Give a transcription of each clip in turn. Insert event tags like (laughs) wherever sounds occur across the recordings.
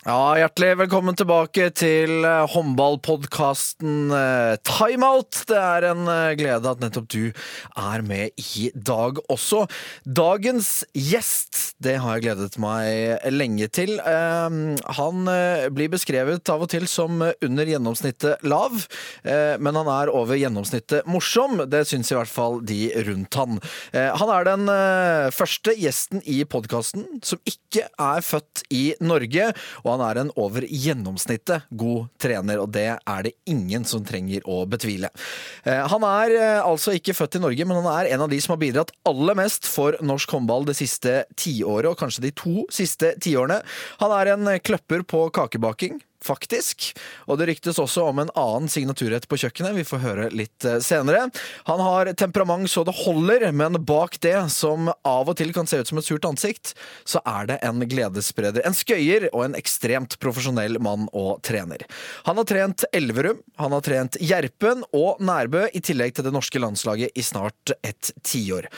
Ja, Hjertelig velkommen tilbake til eh, håndballpodkasten eh, Timeout. Det er en eh, glede at nettopp du er med i dag også. Dagens gjest, det har jeg gledet meg lenge til. Eh, Han blir beskrevet av og til som under gjennomsnittet lav, men han er over gjennomsnittet morsom. Det syns i hvert fall de rundt han. Han er den første gjesten i podkasten som ikke er født i Norge, og han er en over gjennomsnittet god trener, og det er det ingen som trenger å betvile. Eh, Han er eh, altså ikke født i Norge, men han er en av de som har bidratt aller mest for norsk håndball det siste tiåret, og kanskje de to siste tiårene. Han er en kløpper på kakebaking faktisk. Og det ryktes også om en annen signaturrett på kjøkkenet. Vi får høre litt eh, senere. Han har temperament så det holder, men bak det, som av og til kan se ut som et surt ansikt, så er det en gledesspreder. En skøyer og en ekstremt profesjonell mann og trener. Han har trent Elverum, han har trent Gjerpen og Nærbø, i tillegg til det norske landslaget i snart et tiår.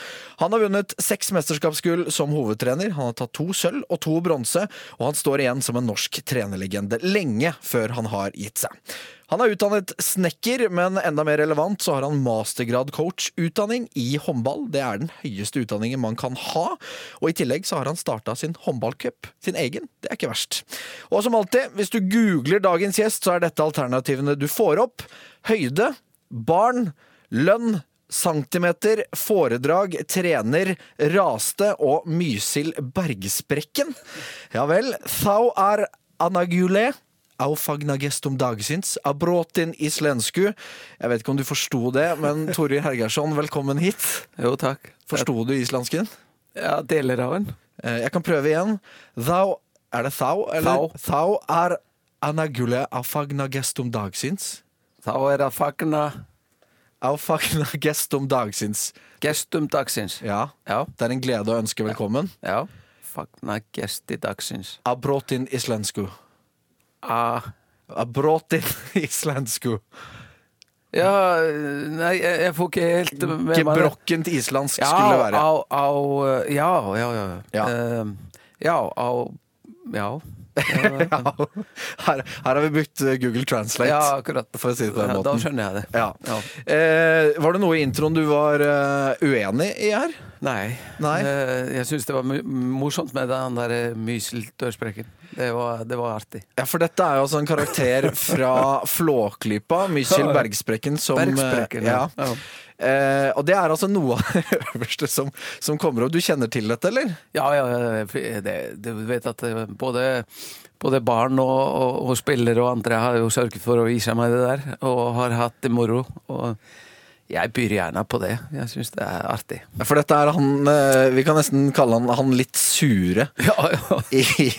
Han har vunnet seks mesterskapsgull som hovedtrener, han har tatt to sølv og to bronse, og han står igjen som en norsk trenerlegende lenge før han har gitt seg. Han er utdannet snekker, men enda mer relevant så har han mastergrad-coach-utdanning i håndball. Det er den høyeste utdanningen man kan ha. Og i tillegg så har han starta sin håndballcup, sin egen. Det er ikke verst. Og som alltid, hvis du googler dagens gjest, så er dette alternativene du får opp. Høyde, barn, lønn, centimeter, foredrag, trener, raste og Mysil Bergsprekken. Ja vel. Thau er anagule. Au gestum dagsins, abrotin islensku. Jeg vet ikke om du forsto det, men Toril Hergersson, velkommen hit. Jo, takk. Forsto du islandsken? Ja, deler av den. Eh, Jeg kan prøve igjen. Thou Er det thou, eller? Thou. Thou er anagule au fagna gestum dagsins. Thou er afagna fagna Au fagna gestum dagsins. gestum dagsins. Ja, Ja, det er en glede å ønske velkommen. ja. Fagna gesti dagsins. Abrotin islensku. Ah. inn (laughs) islensku. Ja, nei, jeg, jeg får ikke helt med meg. Gebrokkent islandsk skulle det være. Au, au, eh, ja, ja, ja. Ja. uh, ja, au, ja. (laughs) Ja, her, her har vi brukt eh, Google Translate, Ja, akkurat. for å si det på den Ja, Da skjønner jeg det. Ja. Ja. Eh, var det noe i introen du var uh, uenig i her? Nei. Nei. Eh, jeg syns det var morsomt med den der eh, myseldørsprekken. Det var, det var artig. Ja, for dette er jo altså en karakter fra Flåklypa, Mysel (laughs) Bergsprekken, som eh, Bergsprekken, ja. ja. Eh, og det er altså noe av det øverste som, som kommer opp. Du kjenner til dette, eller? Ja, ja, ja, det, det, du vet at både, både barn og, og, og spillere og andre har jo sørget for å vise meg det der, og har hatt det moro. Og jeg byr gjerne på det. Jeg syns det er artig. For dette er han eh, Vi kan nesten kalle han han litt sure (laughs) Ja, ja. i,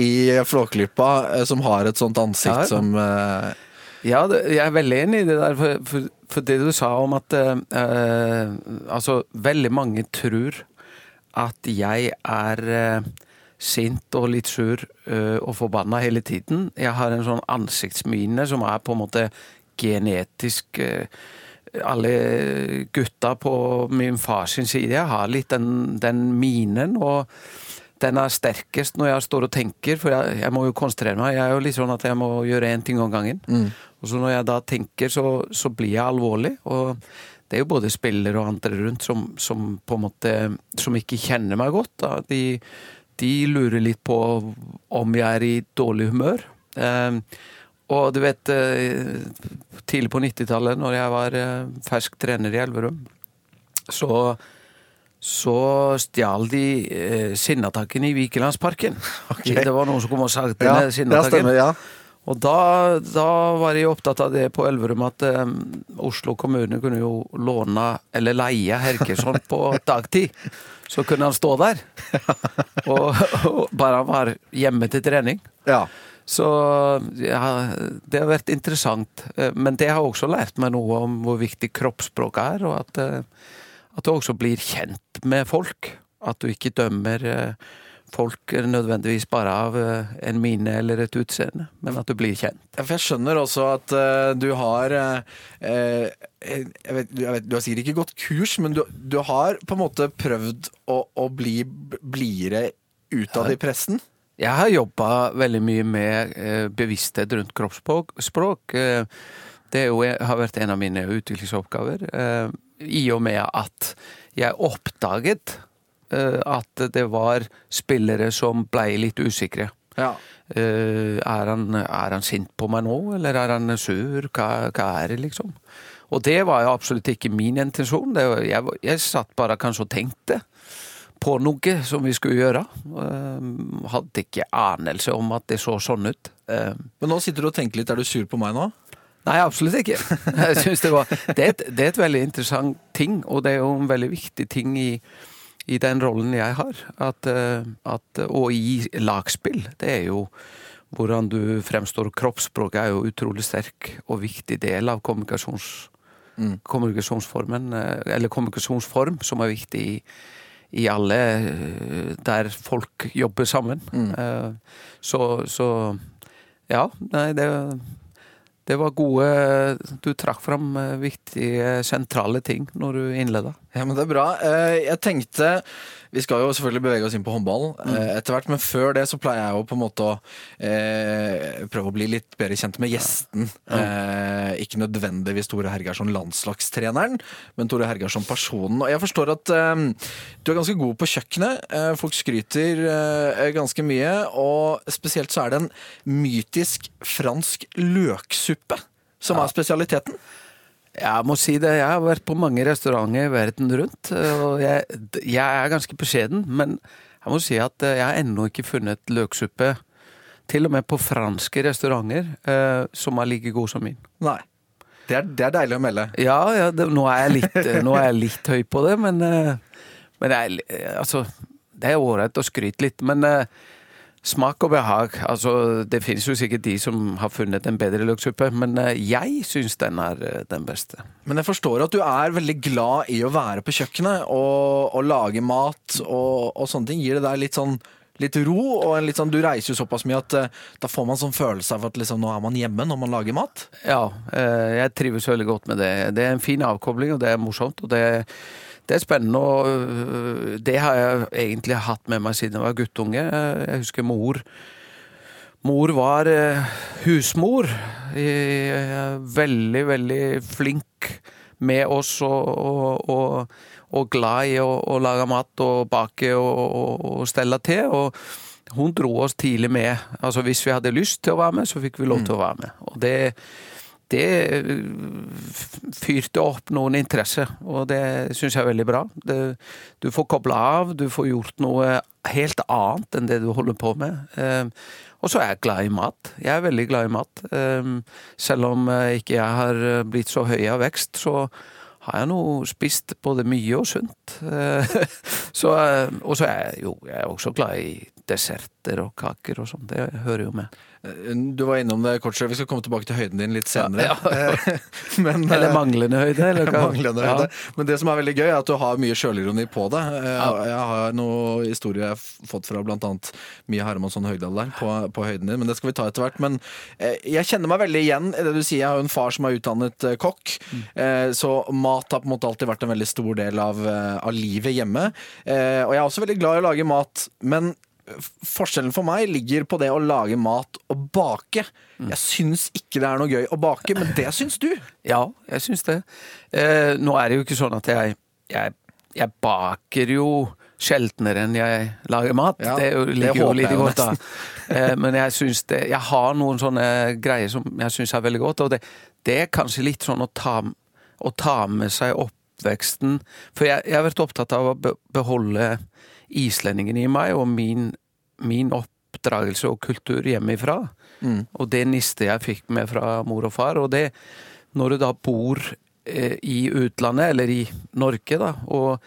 i Flåklypa, eh, som har et sånt ansikt Ja, som uh... Ja, jeg er veldig enig i det der, for, for, for det du sa om at eh, Altså, veldig mange tror at jeg er uh, sint og litt sur og forbanna hele tiden. Jeg har en sånn ansiktsmine som er på en måte genetisk eh, alle gutta på min fars sin side har litt den, den minen, og den er sterkest når jeg står og tenker, for jeg, jeg må jo konsentrere meg. Jeg er jo litt sånn at jeg må gjøre én ting om gangen. Og så når jeg da tenker, så, så blir jeg alvorlig. Og det er jo både spillere og andre rundt som, som på en måte Som ikke kjenner meg godt. Da. De, de lurer litt på om jeg er i dårlig humør. Eh, og du vet, eh, tidlig på 90-tallet, når jeg var eh, fersk trener i Elverum, så så stjal de eh, Sinnatakken i Vikelandsparken. (laughs) Det var noen som kom og sa Ja, ned Sinnatakken. Ja. Og da, da var jeg opptatt av det på Elverum at eh, Oslo kommune kunne jo låne eller leie Herkesson på (laughs) dagtid. Så kunne han stå der. (laughs) Og, og bare han var hjemme til trening. ja. Så ja, det har vært interessant. Eh, Men det har også lært meg noe om hvor viktig kroppsspråk er, og at, eh, at du også blir kjent med folk. At du ikke dømmer eh, folk nødvendigvis bare av en mine eller et utseende, men at du blir kjent. Jeg skjønner også at du har jeg vet, jeg vet, Du har sikkert ikke gått kurs, men du, du har på en måte prøvd å, å bli blidere utad i pressen? Jeg har jobba veldig mye med eh, bevissthet rundt kroppsspråk. Eh, det har vært en av mine utviklingsoppgaver. Eh, I og med at jeg oppdaget at det var spillere som blei litt usikre. Ja. Er, han, er han sint på meg nå, eller er han sur? Hva, hva er det, liksom? Og det var jo absolutt ikke min intensjon. Var, jeg, jeg satt bare kanskje og tenkte på noe som vi skulle gjøre. Eh, hadde ikke anelse om at det så sånn ut. Eh, Men nå sitter du og tenker litt. Er du sur på meg nå? Nei, absolutt ikke. (laughs) Jeg synes det, var, det, er et, det er et veldig interessant ting, og det er jo en veldig viktig ting i, i den rollen jeg har. At, eh, at, og i lagspill. Det er jo hvordan du fremstår. Kroppsspråket er jo utrolig sterk og viktig del av kommunikasjons, kommunikasjonsformen. eh, Eller kommunikasjonsform, som er viktig i, i alle eh, der folk jobber sammen. Mm. Så, så ja, nei, det det var gode Du trakk fram eh, viktige, sentrale ting når du innleda. Ja, men Det er bra. Eh, Jeg tenkte Vi skal jo selvfølgelig bevege oss inn på håndball mm. etter hvert, men før det så pleier jeg jo på en måte å eh, prøve å bli litt bedre kjent med gjesten. Eh, ikke nødvendigvis Tore Hergarsson, landslagstreneren, men Tore Hergarsson, personen. Og jeg forstår at eh, du er ganske god på kjøkkenet. Eh, folk skryter eh, ganske mye, og spesielt så er det en mytisk fransk løksuppe som er spesialiteten. Jeg må si det, jeg har vært på mange restauranter verden rundt, og jeg, jeg er ganske beskjeden, men jeg må si at eh, jeg har ennå ikke funnet løksuppe, til og med på franske restauranter, eh, som er like god som min. Nei. Det er, det er deilig å melde. Ja, ja det, nå, er jeg litt, nå er jeg litt høy på det, men, eh, men jeg, altså, det er ålreit å skryte litt. Men eh, smak og behag altså, Det finnes jo sikkert de som har funnet en bedre løksuppe, men eh, jeg syns den er eh, den beste. Men jeg forstår at du er veldig glad i å være på kjøkkenet og, og lage mat og, og sånne ting. Gir det deg litt sånn litt ro? og en litt sånn, Du reiser jo såpass mye at uh, da får man sånn følelse av at liksom, nå er man hjemme når man lager mat. Ja, uh, jeg trives veldig godt med det. Det er en fin avkobling, og det er morsomt. og det, det er spennende, og øh, det har jeg egentlig hatt med meg siden jeg var guttunge. Jeg husker mor Mor var eh, husmor. Eh, Veldig, veldig flink med oss og, og, og, og glad i å, lage mat og bake og, stelle til. Og hun dro oss tidlig med. Altså Hvis vi hadde lyst til å være med, så fikk vi lov til å være med. Og det, det fyrte opp noen interesse, og det syns jeg er veldig bra. Det, du får kobla av, du får gjort noe helt annet enn det du holder på med. Eh, og så er jeg glad i mat. Jeg er veldig glad i mat. Eh, selv om eh, ikke jeg har blitt så høy av vekst, så har jeg nå spist både mye og sunt. Eh, (laughs) så, eh, og så er jeg jo jeg er også glad i desserter og kaker og sånn. Det hører jo med. Eh, Du var innom det kort, så vi skal komme tilbake til høyden din litt senere. Eh, (laughs) Men, Eller eh, manglende høyde, eller? Manglende høyde. (laughs) Men det som er veldig gøy, er at du har mye sjølironi på det. Jeg har noe historie jeg har fått fra bl.a. Mia Hermansson Høgdal der, på, på høyden din, men det skal vi ta etter hvert. Men jeg kjenner meg veldig igjen i det du sier. Jeg har jo en far som er utdannet kokk, eh, så mat har på en måte alltid vært en veldig stor del av, av livet hjemme. Og jeg er også veldig glad i å lage mat, men Forskjellen for meg ligger på det å lage mat og bake. Jeg syns ikke det er noe gøy å bake, men det syns du. Ja, jeg syns det. Eh, nå er det jo ikke sånn at jeg, jeg, jeg baker jo sjeldnere enn jeg lager mat. Ja, det er ligger jo litt godt da. (laughs) Eh, men jeg syns det Jeg har noen sånne greier som jeg syns er veldig godt, og det, det er kanskje litt sånn å ta, å ta med seg oppveksten For jeg, jeg har vært opptatt av å be, beholde islendingen i meg og min, min oppdragelse og kultur hjemmefra. Og det niste jeg fikk med fra mor og far. Og det, når du da bor eh, i utlandet, eller i Norge, da, og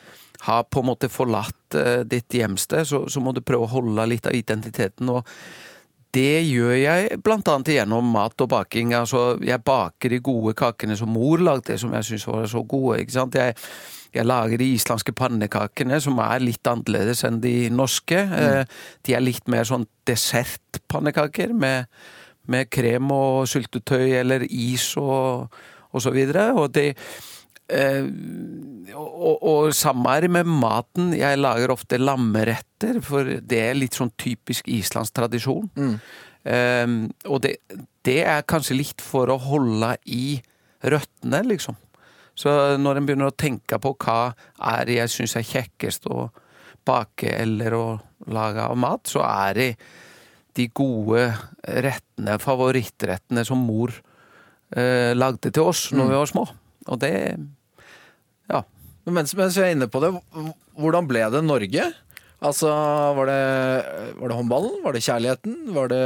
har på en måte forlatt eh, ditt hjemsted, så, så må du prøve å holde litt av identiteten. Og det gjør jeg blant annet gjennom mat og baking. Altså, jeg baker de gode kakene som mor lagde, som jeg syns var så gode. ikke sant? Jeg, jeg lager de islandske pannekakene, som er litt annerledes enn de norske. Mm. De er litt mer sånn dessertpannekaker med, med krem og syltetøy eller is og, og så videre. Og det eh, og, og, samme er det med maten. Jeg lager ofte lammeretter, for det er litt sånn typisk islandsk tradisjon. Eh, og det, det er kanskje litt for å holde i røttene, liksom. Så når en begynner å tenke på hva er jeg syns er kjekkest å bake eller å lage av mat, så er det de gode rettene, favorittrettene som mor eh, lagde til oss når vi var små. Og det Ja. Men mens, mens vi er inne på det, hvordan ble det Norge? Altså, var det, var det håndballen? Var det kjærligheten? Var det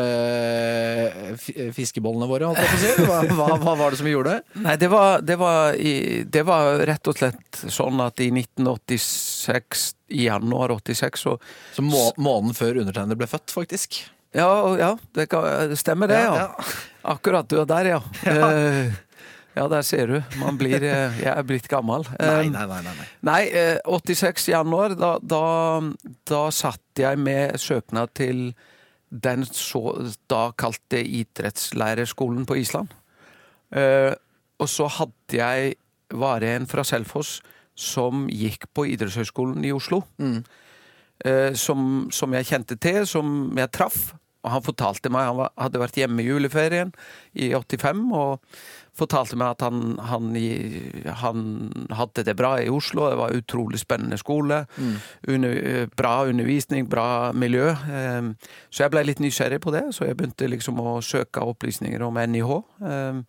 fiskebollene våre, holdt jeg på å si? Hva, hva, hva var det som gjorde det? Nei, det var, det, var det var rett og slett sånn at i 1986, i januar 86, så Så må, måneden før undertegnede ble født, faktisk. Ja, ja det, kan, stemmer det, ja. Akkurat du er der, ja. (laughs) Eh, ja, der ser du. Man blir eh, Jeg er blitt gammel. Nei, Eh, nei, nei. nei, nei. Nei, eh, 86 januar, da, da, da satt jeg med søknad til den så da kalte idrettslærerskolen på Island. Eh, og så hadde jeg var en fra Selfoss som gikk på idrettshøyskolen i Oslo. Eh, som, som jeg kjente til, som jeg traff. Og han fortalte meg, han var, hadde vært hjemme i juleferien i 85, og fortalte meg at han, han, han hadde det bra i Oslo. Det var utrolig spennende skole. Under, eh, bra undervisning, bra miljø. Eh, Så jeg ble litt nysgjerrig på det, så jeg begynte liksom å søke opplysninger om NIH eh,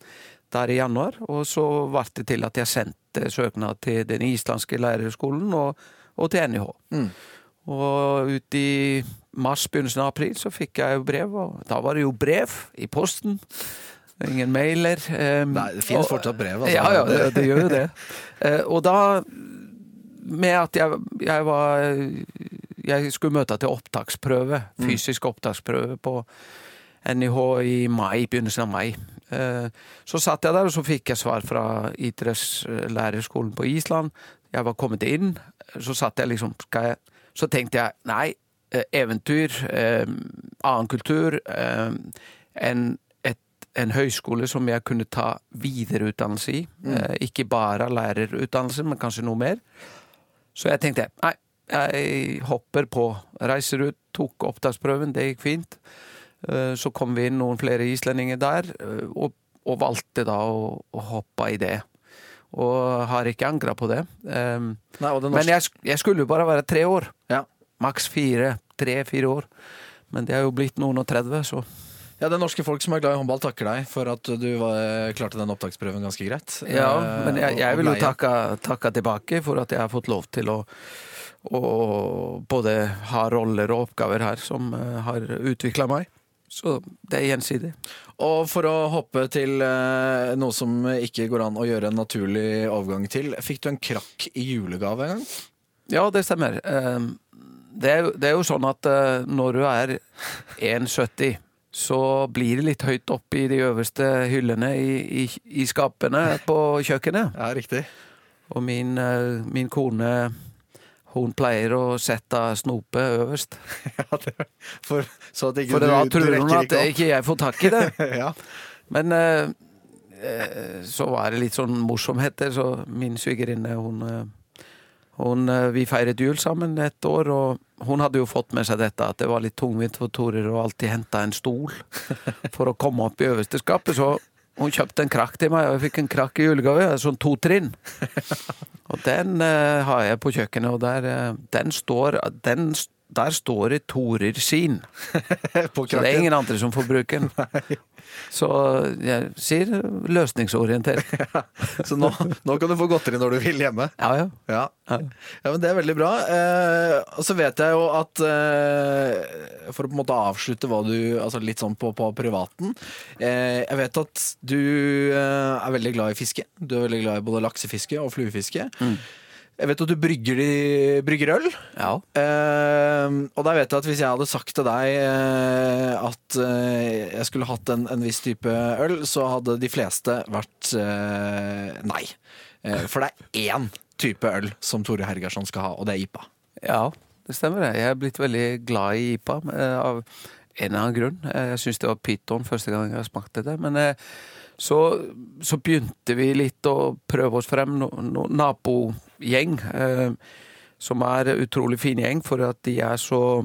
der i januar. Og så ble det til at jeg sendte søknad til den islandske lærerskolen og, og til NIH. Og ut i mars, begynnelsen av april, så fikk jeg jo brev, og da var det jo brev i posten. Ingen mailer. eh, Nei, det finnes og- fortsatt brev, altså. Ja, ja, det, det gjør jo det. Eh, og da, med at jeg, jeg var Jeg skulle møte til opptaksprøve, fysisk opptaksprøve på NIH i mai, begynnelsen av mai. Eh, Så satt jeg der, og så fikk jeg svar fra idrettslærerskolen på Island. Jeg var kommet inn. Så satt jeg liksom jeg, Så tenkte jeg nei, eh, eventyr, eh, annen kultur, eh, en, en høyskole som jeg kunne ta videreutdannelse i. Eh, Ikke bare lærerutdannelse, men kanskje noe mer. Så jeg tenkte nei, jeg hopper på. Reiser ut, tok opptaksprøven, det gikk fint. Eh, Så kom vi inn noen flere islendinger der, eh, og, og valgte da å, å hoppe i det. Og har ikke angra på det. Um, Nei, det men jeg, jeg skulle jo bare være tre år. ja. Maks fire. Tre-fire år. Men det er jo blitt noen og 30, så ja, det norske folk som er glad i håndball, takker deg for at du var, klarte den opptaksprøven ganske greit. Ja, Eh, men jeg, jeg vil jo takke, takke tilbake for at jeg har fått lov til å, å både ha roller og oppgaver her som eh, har utvikla meg. Så det er gjensidig. Og for å hoppe til eh, noe som ikke går an å gjøre en naturlig overgang til. Fikk du en krakk i julegave en gang? Ja, det stemmer. Eh, Det er, jo- det er jo sånn at eh, når du er 1,70 så blir det litt høyt opp i de øverste hyllene i, i, i skapene på kjøkkenet. Ja, riktig. Og min, eh, min kone hun pleier å sette snopet øverst. (laughs) Ja, det, for, så at ikke For du, da tror hun at ikke jeg får tak i det. (laughs) ja. Men eh, eh, så var det litt sånn morsomheter, så min svigerinne hun, hun Vi feiret jul sammen et år, og hun hadde jo fått med seg dette at det var litt tungvint for Torer å alltid hente en stol for å komme opp i øverste skapet, så hun kjøpte en krakk til meg, og jeg fikk en krakk i julegave. Sånn to trinn. Og den uh, har jeg på kjøkkenet, og der, uh, den står den, Der står det Torer sin. (laughs) Så det er ingen andre som får bruke den. (laughs) Så jeg sier løsningsorientert. (laughs) Så nå, nå kan du få godteri når du vil hjemme. Ja, ja. Ja. ja. Ja, men Det er veldig bra. Eh, og så vet jeg jo at eh, For å på en måte avslutte hva du Altså litt sånn på, på privaten. Eh, jeg vet at du eh, er veldig glad i fiske. Du er veldig glad i både laksefiske og fluefiske. Jeg vet at du brygger, de, brygger øl. Ja. Uh, og der vet jeg at hvis jeg hadde sagt til deg uh, at uh, jeg skulle hatt en, en viss type øl, så hadde de fleste vært eh, nei. For det er én type øl som Tore Hergersson skal ha, og det er IPA. Ja, det stemmer. det. Jeg er blitt veldig glad i IPA av en eller annen grunn. Jeg syns det var pyton første gang jeg smakte det. Men så, så begynte vi litt å prøve oss frem. No, no, nabogjeng, eh, som er utrolig fin gjeng, for at de er så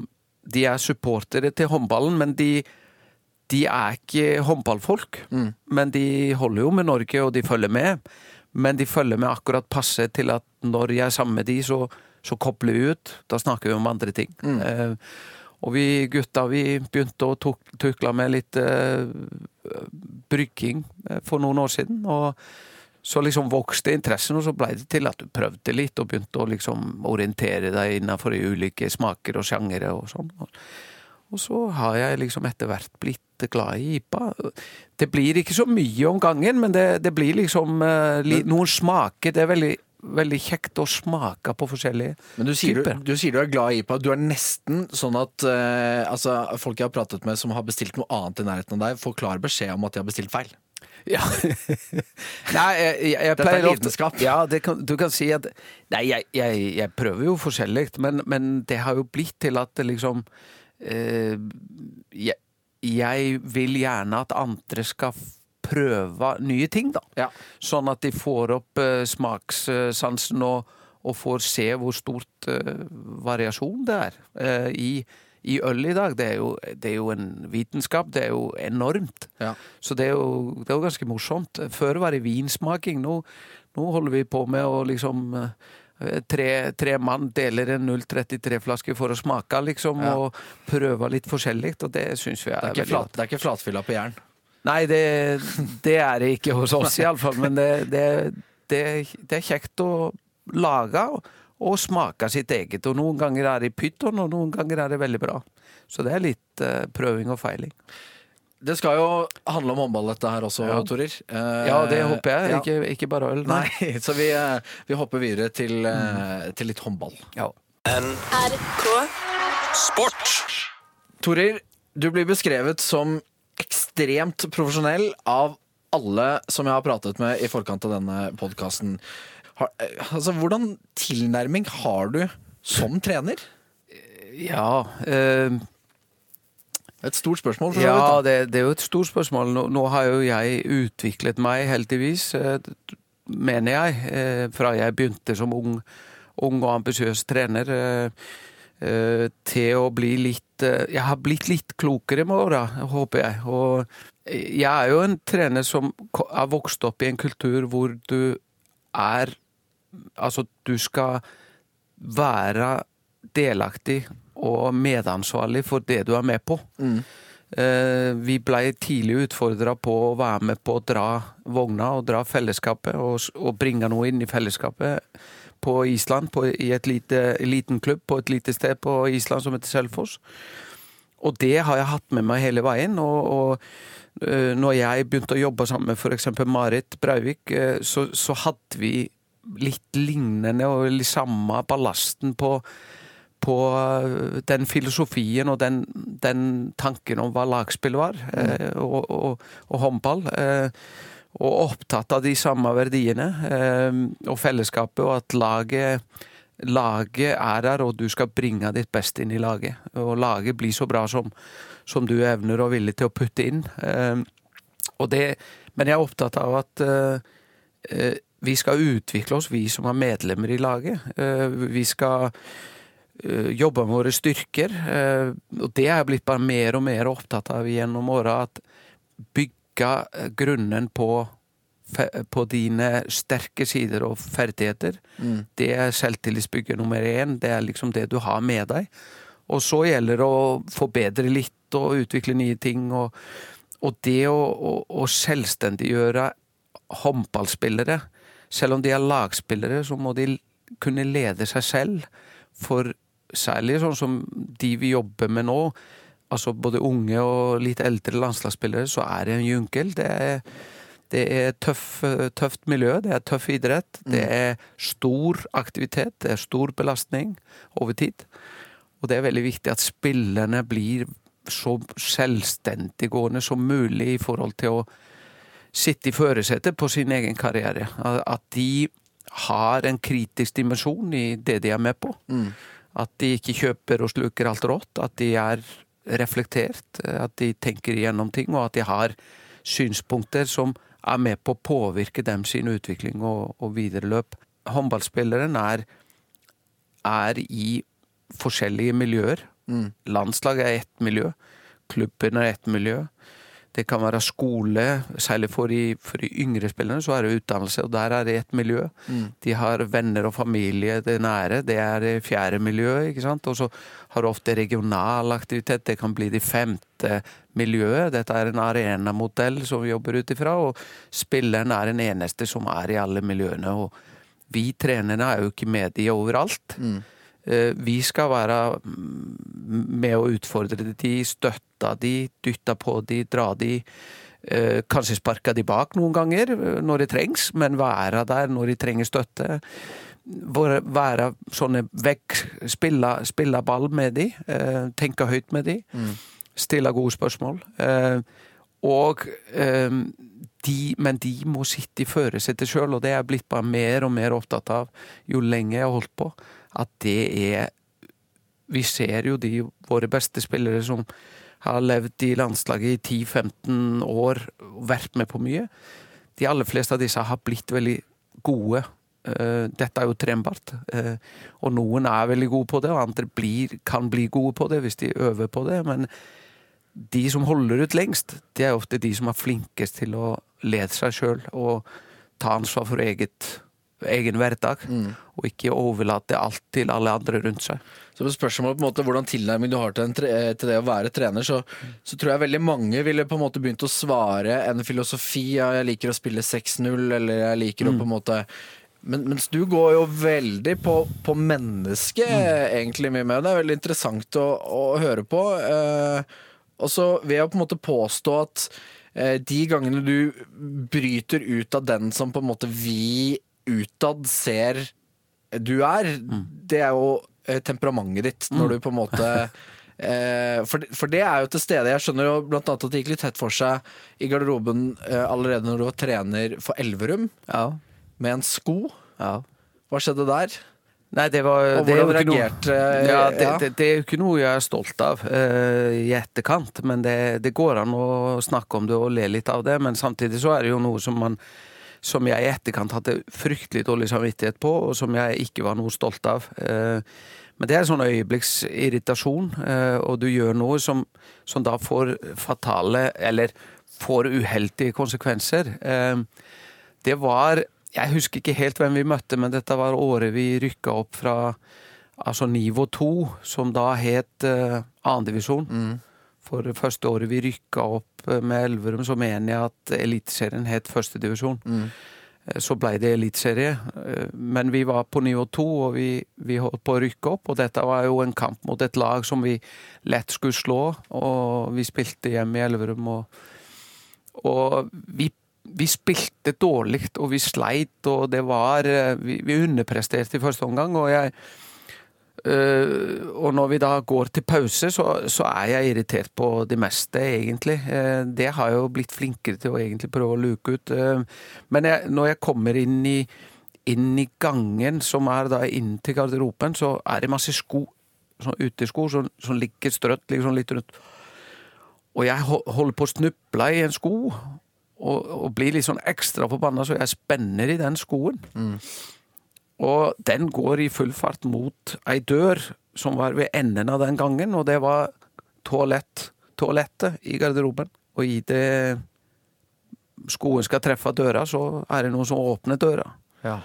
De er supportere til håndballen, men de de er ikke håndballfolk, men de holder jo med Norge, og de følger med. Men de følger med akkurat passe til at når jeg er sammen med de, så, så kobler vi ut. Da snakker vi om andre ting. Eh, og vi gutta vi begynte å tukle med litt eh, brygging eh, for noen år siden. Og så liksom vokste interessen, og så ble det til at du prøvde litt og begynte å liksom orientere deg innenfor ulike smaker og sjangere og sånn. Og, så har jeg liksom etter hvert blitt glad i IPA. Det blir ikke så mye om gangen, men det, det blir liksom uh, li, noen smaker. Det er veldig, veldig kjekt å smake på forskjellige Men du sier du, typer. du sier du er glad i IPA. Du er nesten sånn at uh, altså, folk jeg har pratet med som har bestilt noe annet i nærheten av deg, får klar beskjed om at de har bestilt feil. Ja. (laughs) nei, jeg, jeg, jeg Dette er lidenskap. Ja, det kan, du kan si at Nei, jeg, jeg, prøver jo forskjellig, men, men det har jo blitt til at det liksom eh, jeg, jeg vil gjerne at andre skal prøve nye ting, da. Ja. Sånn at de får opp eh, smakssansen og, og får se hvor stort eh, variasjon det er eh, i, i øl i dag. Det er, jo, det er jo en vitenskap. Det er jo enormt. Ja. Så det er, jo, det er jo ganske morsomt. Før var det vinsmaking. Nå, nå holder vi på med å liksom eh, Tre, tre mann deler en 033-flaske for å smake, liksom, Ja. og prøve litt forskjellig. Og det syns vi er, Det er ikke, veldig flat, godt. det er ikke flatfylla på jern. Nei, det, det er det ikke hos oss, (laughs) iallfall. Men det, det, det, det er kjekt å lage og, og smake sitt eget. Og noen ganger er det i pyton, og noen ganger er det veldig bra. Så det er litt uh, prøving og feiling. Det skal jo handle om håndball dette her også, Ja. Torir. Uh, Ja, det håper jeg. ja. Ikke, ikke bare øl. Nei, (laughs) så vi, uh, vi hopper videre til, eh, til litt håndball. Ja. NRK Sport. Torir, du blir beskrevet som ekstremt profesjonell av alle som jeg har pratet med i forkant av denne podkasten. Altså, hvordan tilnærming har du som trener? ja eh, Et stort spørsmål. for Ja, det, det er jo et stort spørsmål. Nå, nå har jo jeg utviklet meg, heldigvis, eh, mener jeg, eh, fra jeg begynte som ung, ung og ambisiøs trener, eh, eh, til å bli litt eh, Jeg har blitt litt klokere med åra, håper jeg. Og jeg er jo en trener som har vokst opp i en kultur hvor du er Altså, du skal være delaktig og medansvarlig for det du er med på. Eh, Vi blei tidlig utfordra på å være med på å dra vogna og dra fellesskapet, og, og bringe noe inn i fellesskapet på Island, på, i et lite, liten klubb på et lite sted på Island som heter Selfoss. Og det har jeg hatt med meg hele veien. Og, og eh, når jeg begynte å jobbe sammen med f.eks. Marit Breivik, eh, så, så hadde vi litt lignende og litt samme ballasten på, på eh, den filosofien og den, den tanken om hva lagspill var, eh, og, og, og håndball. Eh, og opptatt av de samme verdiene og fellesskapet, og at laget Laget er der, og du skal bringe ditt beste inn i laget. Og laget blir så bra som, som du evner og er villig til å putte inn. Eh, det, men jeg er opptatt av at eh, vi skal utvikle oss, vi som er medlemmer i laget. Eh, vi skal eh, jobbe med våre styrker. eh, og det er jeg blitt bare mer og mer opptatt av gjennom åra. At bygge grunnen på, på dine sterke sider og ferdigheter. Det er selvtillitsbygger nummer én. Det er liksom det du har med deg. Og så gjelder det å forbedre litt og utvikle nye ting. Og, og det å, å, å selvstendiggjøre håndballspillere Selv om de er lagspillere, så må de kunne lede seg selv. For særlig sånn som de vi jobber med nå, altså både unge og litt eldre landslagsspillere, så er det en junkel. Det er, Det er tøff, tøft miljø, det er tøff idrett. Det er stor aktivitet, det er stor belastning over tid. Og det er veldig viktig at spillerne blir så selvstendiggående som mulig i forhold til å sitte i førersetet på sin egen karriere. At de har en kritisk dimensjon i det de er med på. At de ikke kjøper og sluker alt rått. At de er reflektert. At de tenker igjennom ting, og at de har synspunkter som er med på å påvirke dem sin utvikling og, og videre løp. Håndballspilleren er, er i forskjellige miljøer. Landslaget er ett miljø. Klubben er ett miljø. Det kan være skole, særlig for de, for de yngre spillerne, så er det utdannelse, og der er det et miljø. De har venner og familie, det nære, det er det fjerde miljøet, ikke sant. Og så har du ofte regional aktivitet, det kan bli det femte miljøet. Dette er en arenamodell som vi jobber ut ifra, og spilleren er den eneste som er i alle miljøene. Og vi trenerne er jo ikke med de overalt. Eh, Vi skal være mm, med å utfordre de, støtte de, dytte på de, dra de. eh, Kanskje sparke de bak noen ganger eh, når det trengs, men være der når de trenger støtte. Være sånne vekk, spille, spille ball med de, eh, tenke høyt med de, stille gode spørsmål. Eh, Og eh, de, men de må sitte i førersetet sjøl, og det er jeg blitt bare mer og mer opptatt av jo lenge jeg har holdt på. At det er Vi ser jo de våre beste spillere som har levd i landslaget i 10-15 år og vært med på mye. De aller fleste av disse har blitt veldig gode. Eh, Dette er jo trenbart. Eh, Og noen er veldig gode på det, og andre blir, kan bli gode på det hvis de øver på det. Men de som holder ut lengst, det er ofte de som er flinkest til å lede seg sjøl og ta ansvar for eget, egen hverdag. Og ikke overlate alt til alle andre rundt seg. Så på spørsmålet på en måte hvordan tilnærming du har til, til det å være trener, så, så tror jeg veldig mange ville på en måte begynt å svare en filosofi. Ja, jeg liker å spille 6-0, eller jeg liker å på en måte men, mens du går jo veldig på, på mennesket, egentlig mye med. Det er veldig interessant å, å høre på. Eh, og så vil jeg på en måte påstå at eh, de gangene du bryter ut av den som på en måte vi utad ser du er, det er jo eh, temperamentet ditt. Når du på en måte (laughs) eh, for, for det er jo til stede. Jeg skjønner jo blant annet at det gikk litt tett for seg i garderoben eh, allerede når du var trener for Elverum, Ja, med en sko. ja. Hva skjedde der? Nei, det var Og hvordan reagerte ja, det, ja. Det, det er jo ikke noe jeg er stolt av uh, i etterkant, men det, det går an å snakke om det og le litt av det. Men samtidig så er det jo noe som man som jeg i etterkant hadde fryktelig dårlig samvittighet på, og som jeg ikke var noe stolt av. Eh, Men det er sånn øyeblikksirritasjon, eh, og du gjør noe som, som da får fatale, eller får uheldige konsekvenser. Eh, Det var Jeg husker ikke helt hvem vi møtte, men dette var året vi rykka opp fra altså nivå 2, som da het eh, annendivisjon. For det første året vi rykka opp eh, med Elverum, så mener jeg at Eliteserien het førstedivisjon. Mm. Så blei det eliteserie. Eh, Men vi var på nivå to, og vi, vi holdt på å rykke opp. Og dette var jo en kamp mot et lag som vi lett skulle slå. Og vi spilte hjemme i Elverum, og, og vi, vi spilte dårlig, og vi sleit, og det var eh, Vi, vi underpresterte i første omgang, og jeg Eh, og når vi da går til pause, så, så er jeg irritert på det meste, egentlig. Eh, det har jeg jo blitt flinkere til å egentlig prøve å luke ut. Eh, men jeg, når jeg kommer inn i, inn i gangen, som er da inn til garderoben, så er det masse sko, sånn utesko, som, som ligger strøtt liksom litt rundt. Og jeg holder på å snuble i en sko, og, og blir litt sånn ekstra forbanna, så jeg spenner i den skoen. Og den går i full fart mot ei dør som var ved enden av den gangen, og det var toalett, toalettet i garderoben. Og i det skoen skal treffe døra, så er det noen som åpner døra. Ja.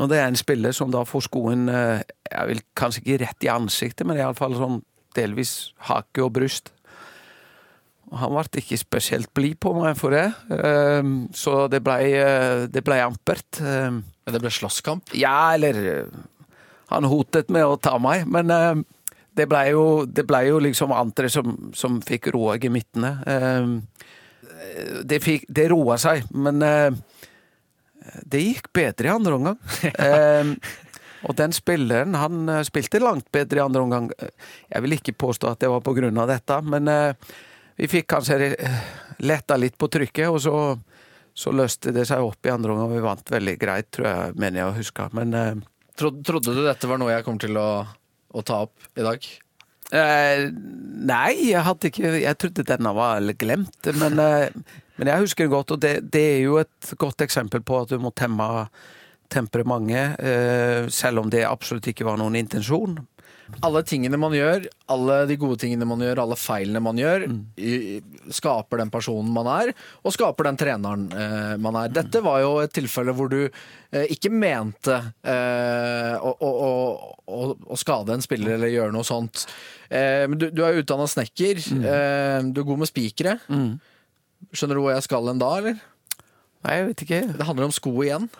Og det er en spiller som da får skoen eh, Jeg vil kanskje ikke rett i ansiktet, men iallfall sånn delvis hake og bryst. Han ble ikke spesielt blid på meg for det, eh, så det blei ble ampert. Eh, Men det ble slåsskamp. ja, eller eh, Han hotet med å ta meg, men eh, det blei jo, det ble jo liksom andre som, som fikk roa gemyttene. Eh, det, fikk, det roa seg, men eh, det gikk bedre i andre omgang. (laughs) Eh, og den spilleren, han eh, spilte langt bedre i andre omgang. Jeg vil ikke påstå at det var på grunn av dette, men eh, vi fikk kanskje letta litt på trykket, og så, så løste det seg opp i andre omgang. Vi vant veldig greit, tror jeg, mener jeg å huske. Men eh, Trodde, trodde du dette var noe jeg kom til å, å ta opp i dag? Eh, nei, jeg hadde ikke Jeg trodde denne var glemt, men, eh, men jeg husker den godt. Og det, det, er jo et godt eksempel på at du må temme temperamentet, eh, selv om det absolutt ikke var noen intensjon. Alle tingene man gjør, alle de gode tingene man gjør, alle feilene man gjør, mm. skaper den personen man er, og skaper den treneren eh, man er. Dette var jo et tilfelle hvor du eh, ikke mente eh, å, å, å, å, skade en spiller eller gjøre noe sånt. Eh, men du, du er utdanna snekker. Eh, du er god med spikere. Skjønner du hvor jeg skal en da, eller? Nei, jeg vet ikke. Det handler om sko igjen.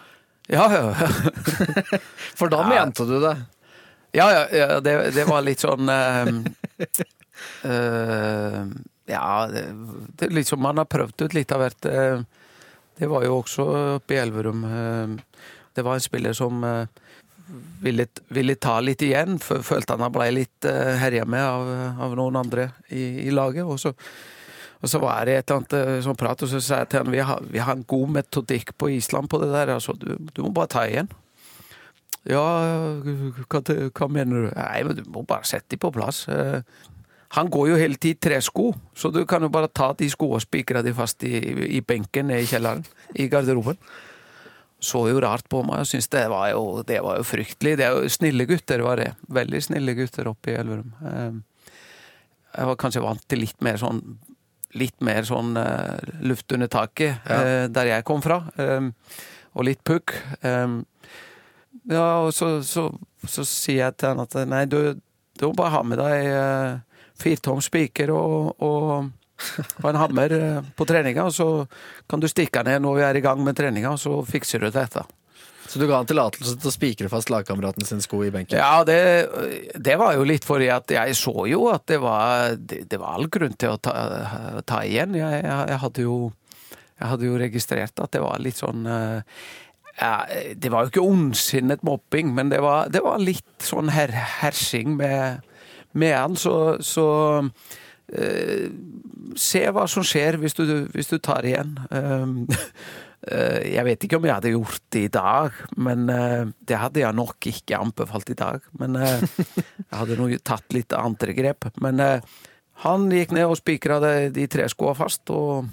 Ja, ja. (laughs) For da mente du det. Ja, ja, ja det, det, var litt sånn uh, (laughs) uh, Ja, det, det, liksom man har prøvd ut litt av hvert. Uh, det var jo også oppe i Elverum. det var en spiller som ville, ville, ta litt igjen. Følte han ble litt uh, herja med av, av, noen andre i, i laget. Og så, og så, var det et eller annet sånn prat, og så sa jeg til han vi har, vi har en god metodikk på Island på det der. Altså, du, du må bare ta igjen. Ja, hva, hva, mener du? Nei, men du må bare sette dem på plass. Han går jo hele tiden i tresko, så du kan jo bare ta de skoene og spikre de fast i, i benken nede i kjelleren, i garderoben. Så jo rart på meg og syntes det det var jo fryktelig. Det er jo snille gutter, var det. Veldig snille gutter oppe i Elverum. Jeg var kanskje vant til litt mer sånn litt mer sånn luft under taket ja. der jeg kom fra, og litt pukk. Ja, og så, så, så, sier jeg til han at nei, du, du må bare ha med deg uh, firtom spiker og, og, og, en hammer uh, på treninga, og så kan du stikke ned når vi er i gang med treninga, og så fikser du dette. Så du ga han tillatelse til å spikre fast lagkameraten sin sko i benken? Ja, det, det, var jo litt fordi at jeg så jo at det var, det, det var all grunn til å ta, ta igjen. Jeg, jeg, jeg, hadde jo, jeg, hadde jo, registrert at det var litt sånn uh, ja, Det var jo ikke ondsinnet mobbing, men det var, det var litt sånn her, hersing med, med han. Så, så uh, se hva som skjer hvis du, hvis du tar igjen. Uh, (laughs) jeg vet ikke om jeg hadde gjort det i dag, men uh, det hadde jeg nok ikke anbefalt i dag. Men jeg hadde nok tatt litt andre grep. Men han gikk ned og spikra de tre skoene fast, og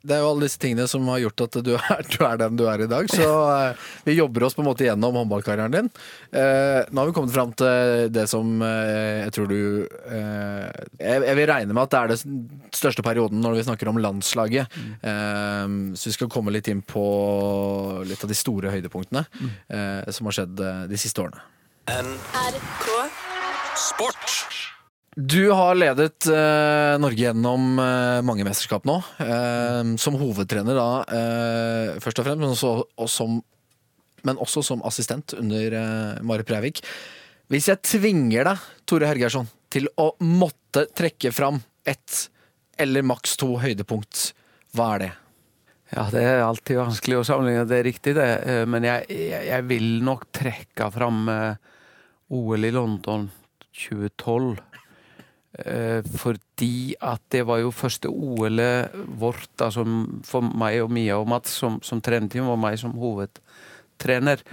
det er jo alle disse tingene som har gjort at du er, du er den du er i dag. Så eh, vi jobber oss på en måte gjennom håndballkarrieren din. Eh, nå har vi kommet fram til det som eh, jeg tror du eh, jeg, jeg, vil regne med at det er den største perioden når vi snakker om landslaget. Mm. så vi skal komme litt inn på litt av de store høydepunktene mm. som har skjedd de siste årene. NRK Sport. Du har ledet eh, Norge gjennom eh, mange mesterskap nå. Eh, som hovedtrener da, eh, først og fremst, men også, og som, men også som assistent under Mare Preivik. Hvis jeg tvinger deg, Tore Hergersson, til å måtte trekke fram ett eller maks to høydepunkt, hva er det? Ja, det er alltid vanskelig å sammenligne, det er riktig det. Eh, men jeg, jeg, jeg vil nok trekke fram OL i London 2012 Eh, fordi at det var jo første OL-et vårt, altså for meg og Mia og Mats som, som trenerteam, og meg som hovedtrener.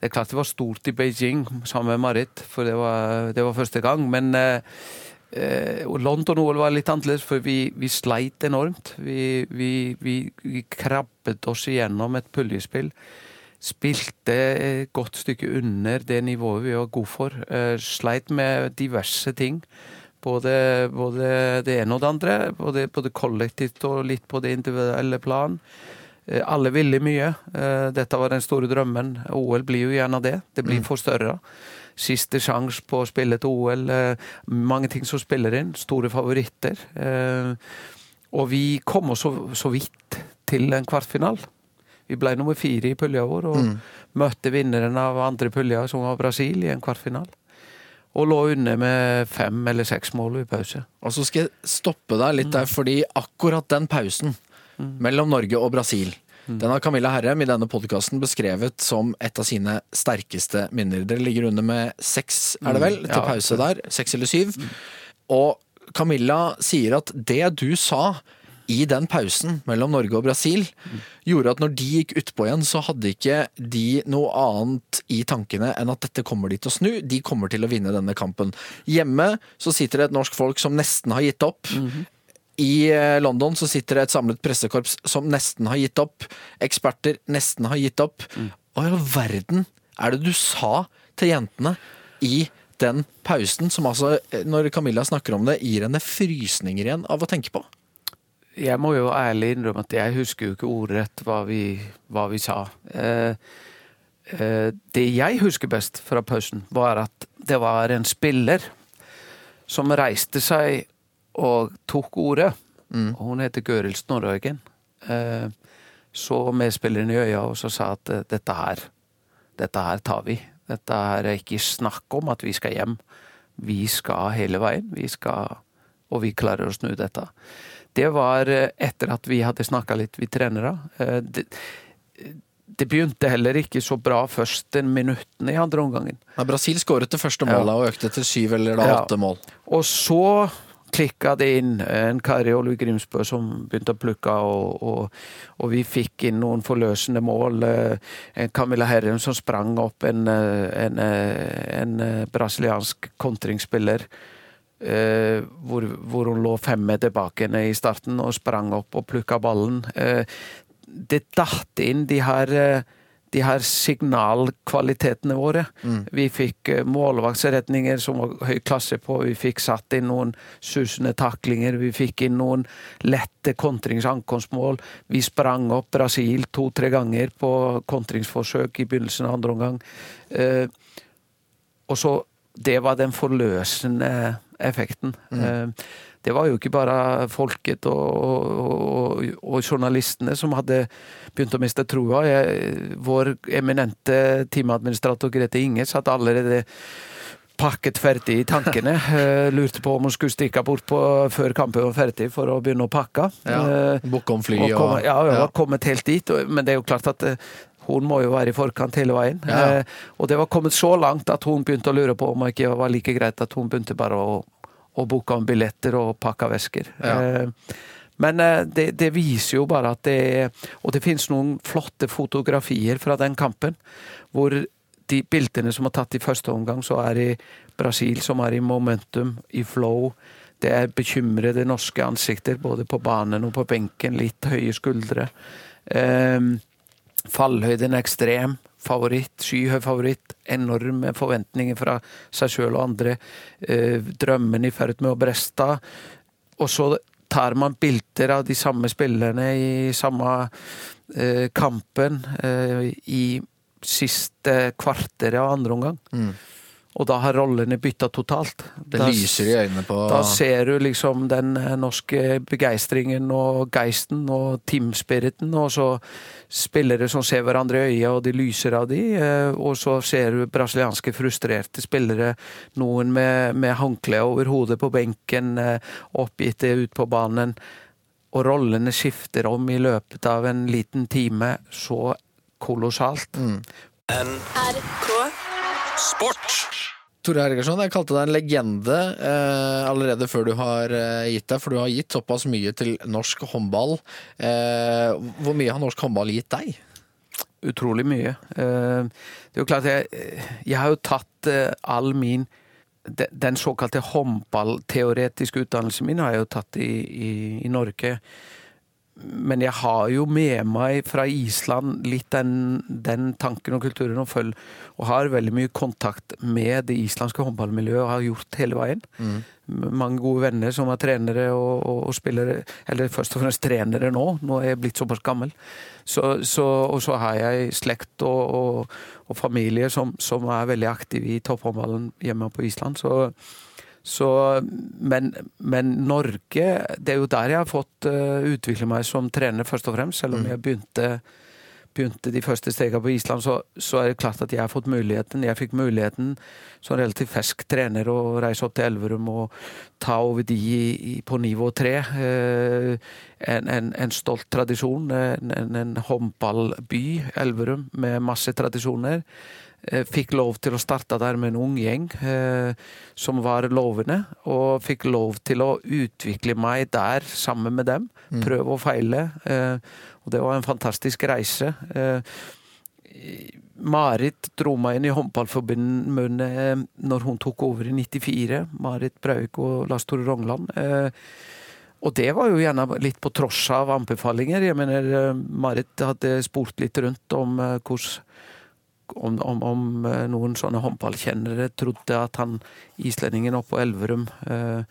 Det er klart det var stort i Beijing sammen med Marit, for det var, det var første gang. Men eh, eh London-OL var litt annerledes, for vi, vi sleit enormt. Vi, vi, vi, krabbet oss igjennom et puljespill. Spilte et godt stykke under det nivået vi var gode for. Eh, sleit med diverse ting. Både, både, det ene og det andre. Både, både, kollektivt og litt på det individuelle plan. Eh, alle ville mye. Eh, dette var den store drømmen. OL blir jo gjerne det. Det blir mm. for større. Siste sjanse på å spille til OL. Eh, mange ting som spiller inn. Store favoritter. Og vi kom oss så, så vidt til en kvartfinal. Vi ble nummer fire i pulja vår og mm. møtte vinneren av andre pulja, som var Brasil, i en kvartfinal. Og lå under med fem eller seks mål i pause. Og så skal jeg stoppe deg litt der, fordi akkurat den pausen mellom Norge og Brasil den har Camilla Herrem i denne podkasten beskrevet som et av sine sterkeste minner. Dere ligger under med seks, er det vel, til Ja. pause der. Seks eller syv. Og Camilla sier at det du sa i den pausen mellom Norge og Brasil, gjorde at når de gikk utpå igjen, så hadde ikke de noe annet i tankene enn at dette kommer de til å snu. De kommer til å vinne denne kampen. Hjemme så sitter det et norsk folk som nesten har gitt opp. I eh, London så sitter det et samlet pressekorps som nesten har gitt opp. Eksperter nesten har gitt opp. Hva i all verden er det du sa til jentene i den pausen, som altså, eh, når Camilla snakker om det, gir henne frysninger igjen av å tenke på? Jeg må jo ærlig innrømme at jeg husker jo ikke ordrett hva vi, hva vi sa. Eh, eh, det jeg husker best fra pausen, var at det var en spiller som reiste seg og tok ordet. Og Hun heter Gøril Snorrøygen. Eh, så medspilleren i øya og så sa at eh, dette her, dette her tar vi. Dette her er ikke snakk om at vi skal hjem. Vi skal hele veien. Vi skal, og vi klarer å snu dette. Det var eh, etter at vi hadde snakka litt, vi trenere. Eh, Det, det begynte heller ikke så bra først den minutten i andre omgangen. Ja, Brasil skåret det første Ja. og økte til syv eller da Ja. åtte mål. Og så klikka det inn en Kari Olvi Grimsbø som begynte å plukke, og, og, og vi fikk inn noen forløsende mål. Eh, En Camilla Herrem som sprang opp en, eh, en, eh, en eh, brasiliansk kontringsspiller. Eh, hvor, hvor hun lå fem meter bak henne i starten og sprang opp og plukka ballen. Uh, det datt inn de her uh, de her signalkvalitetene våre. Vi fikk målvaktsredninger som var høy klasse på, vi fikk satt inn noen susende taklinger, vi fikk inn noen lette kontrings-ankomstmål. Vi sprang opp Brasil to-tre ganger på kontringsforsøk i begynnelsen av andre omgang. Og så Det var den forløsende effekten. Mm. det var jo ikke bare folket og, og, og journalistene som hadde begynt å miste troa. Vår eminente teamadministrator Grete Inge hadde allerede pakket ferdig i tankene. (laughs) Eh, lurte på om hun skulle stikke bort på, før kampen var ferdig for å begynne å pakke. Ja. Eh, Booke om fly og komme, og ja, ja, ja. var kommet helt dit. Men det er jo klart at eh, hun må jo være i forkant hele veien. Ja. Eh, og det var kommet så langt at hun begynte å lure på om det ikke var like greit at hun begynte bare å, å booke om billetter og pakke vesker. Ja. Eh, men eh, det, det viser jo bare at det Og det finnes noen flotte fotografier fra den kampen, hvor de bildene som er tatt i første omgang, så er i Brasil, som er i momentum, i flow. Det er bekymrede norske ansikter, både på banen og på benken. Litt høye skuldre. Ehm, fallhøyden er ekstrem. Favoritt, skyhøy favoritt. Enorme forventninger fra seg sjøl og andre. Eh, drømmen i ferd med å breste. Og så tar man bilder av de samme spillerne i samme eh, kampen eh, i siste kvarteret av andre omgang. Mm. Og da har rollene bytta totalt. Det Da- lyser i øynene på da ser du liksom den eh, norske begeistringen og geisten og teamspiriten, og så spillere som ser hverandre i øya, og de lyser av de, eh, og så ser du brasilianske frustrerte spillere, noen med, med håndkle over hodet på benken, eh, oppgitte ut på banen, og rollene skifter om i løpet av en liten time så kolossalt. NRK Sport. Tore Hergersson, jeg kalte deg en legende eh, allerede før du har eh, gitt deg, for du har gitt såpass mye til norsk håndball. Eh, hvor mye har norsk håndball gitt deg? utrolig mye. Eh, Det er jo klart, jeg, jeg har jo tatt eh, all min de- Den såkalte håndballteoretiske utdannelsen min har jeg jo tatt i, i, i Norge. Men jeg har jo med meg fra Island litt den, den tanken og kulturen og følg, og har veldig mye kontakt med det islandske håndballmiljøet og har gjort hele veien. Mange gode venner som er trenere og, og, og spillere, eller først og fremst trenere nå. Nå er jeg blitt såpass gammel. Så, så, og så har jeg slekt og, og, og familie som, som er veldig aktive i topphåndballen hjemme på Island. Så, så, men, men Norge, det er jo der jeg har fått uh, utvikle meg som trener, først og fremst. Selv om jeg begynte, begynte de første stegene på Island, så, så er det klart at jeg har fått muligheten. Jeg fikk muligheten som relativt fersk trener å reise opp til Elverum og ta over de i, i, på nivå tre. Uh, en, en, en, stolt tradisjon. En, en, en håndballby, Elverum, med masse tradisjoner. Eh, fikk lov til å starte der med en ung gjeng eh, som var lovende. Og fikk lov til å utvikle meg der sammen med dem. Mm. Prøve og feile. Eh, og det var en fantastisk reise. Eh, Marit dro meg inn i håndballforbundet eh, når hun tok over i 94. Marit Brauk og Lars Tore Rongland. Eh, og det var jo gjerne litt på tross av anbefalinger. Jeg mener, Marit hadde spurt litt rundt om hvordan om, om, om, noen sånne håndballkjennere trodde at han islendingen oppe på Elverum eh,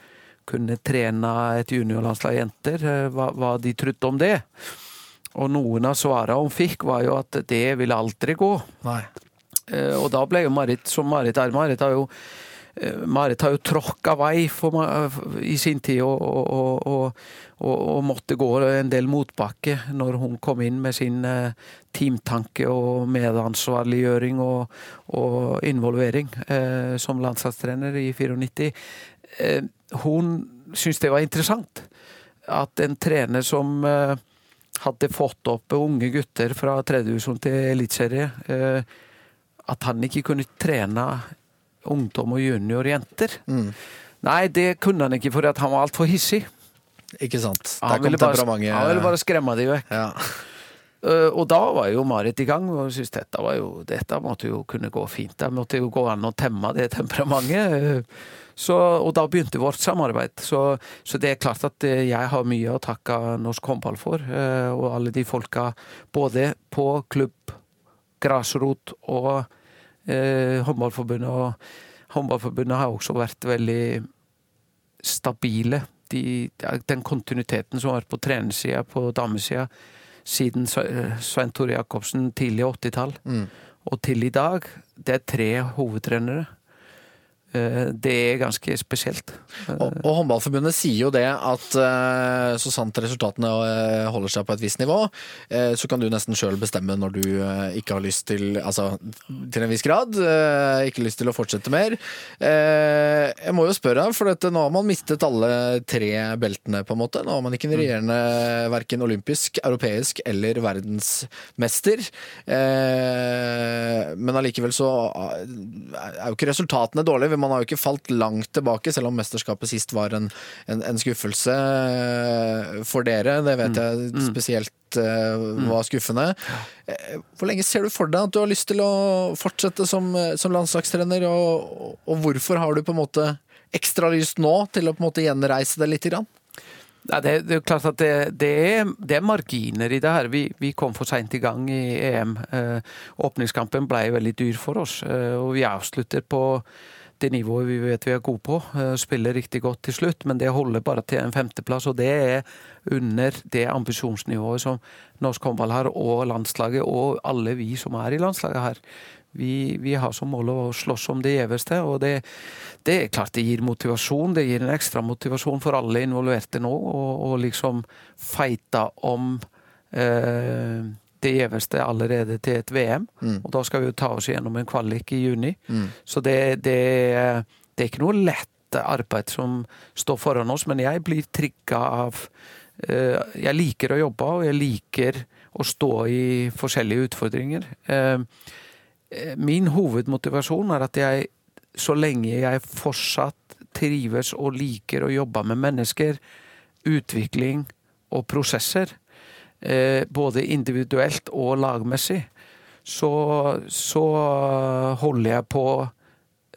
kunne trene et juniorlandslag jenter. Eh, hva, hva, de trodde om det. Og noen av svarene hun fikk, var jo at det ville aldri gå. Nei. Eh, og da ble jo Marit som Marit er. Marit har jo Marit har jo tråkka vei for, i sin tid og, og, og, og, måtte gå en del motbakke når hun kom inn med sin teamtanke og medansvarliggjøring og, involvering eh, som landslagstrener i 94. Eh, hun syntes det var interessant at en trener som eh, hadde fått opp unge gutter fra tredjedivisjon til eliteserie, eh, at han ikke kunne trene ungdom og juniorjenter. Mm. Nei, det kunne han ikke, for han var altfor hissig. Ikke sant. Der Han ville, bare, han ville bare skremme de vekk. ja. Uh, og da var jo Marit i gang og syntes dette, var jo, dette måtte jo kunne gå fint. Det måtte jo gå an å temme det temperamentet. Uh, så, og da begynte vårt samarbeid. Så, så, det er klart at uh, jeg har mye å takke norsk håndball for. Og alle de folka både på klubb, grasrot og eh, håndballforbundet. Og håndballforbundet har også vært veldig stabile. De, den kontinuiteten som har vært på trenersida, på damesida siden Svein Tore Jacobsen tidlig 80-tall Mm. og til i dag. Det er tre hovedtrenere. Eh, Det er ganske spesielt. Og, og Håndballforbundet sier jo det at eh, så sant resultatene eh, holder seg på et visst nivå, så kan du nesten sjøl bestemme når du ikke har lyst til Altså til en viss grad. ikke lyst til å fortsette mer. Jeg må jo spørre, for dette, nå har man mistet alle tre beltene, på en måte. Nå har man ikke en regjerende verken olympisk, europeisk eller verdensmester. Men allikevel så er jo ikke resultatene dårlige. Man har jo ikke falt langt tilbake, selv om mesterskapet sist var en, en, en skuffelse for dere. Det vet jeg spesielt eh, var skuffende. Eh, Hvor lenge ser du for deg at du har lyst til å fortsette som, som landslagstrener, og, og hvorfor har du på en måte ekstra lyst nå til å på en måte gjenreise det litt? grann? Det, det er klart at det, det, er, det er marginer i det her. Vi, vi kom for seint i gang i EM. Eh, åpningskampen ble veldig dyr for oss, eh, og vi avslutter på det nivået vi vet vi er gode på. Eh, spiller riktig godt til slutt, men det holder bare til en femteplass. Og det er under det ambisjonsnivået som norsk håndball har, og landslaget, og alle vi som er i landslaget her. Vi, vi har som mål å slåss om det gjeveste, og det, det er klart det gir motivasjon. Det gir en ekstra motivasjon for alle involverte nå, å liksom feite om eh, det gjeveste allerede til et VM. Mm. Og da skal vi jo ta oss gjennom en kvalik i juni. Mm. Så det, det, det er ikke noe lett arbeid som står foran oss, men jeg blir trigga av uh, Jeg liker å jobbe, og jeg liker å stå i forskjellige utfordringer. Uh, Min hovedmotivasjon er at jeg, så lenge jeg fortsatt trives og liker å jobbe med mennesker, utvikling og prosesser, både individuelt og lagmessig, så, så holder jeg på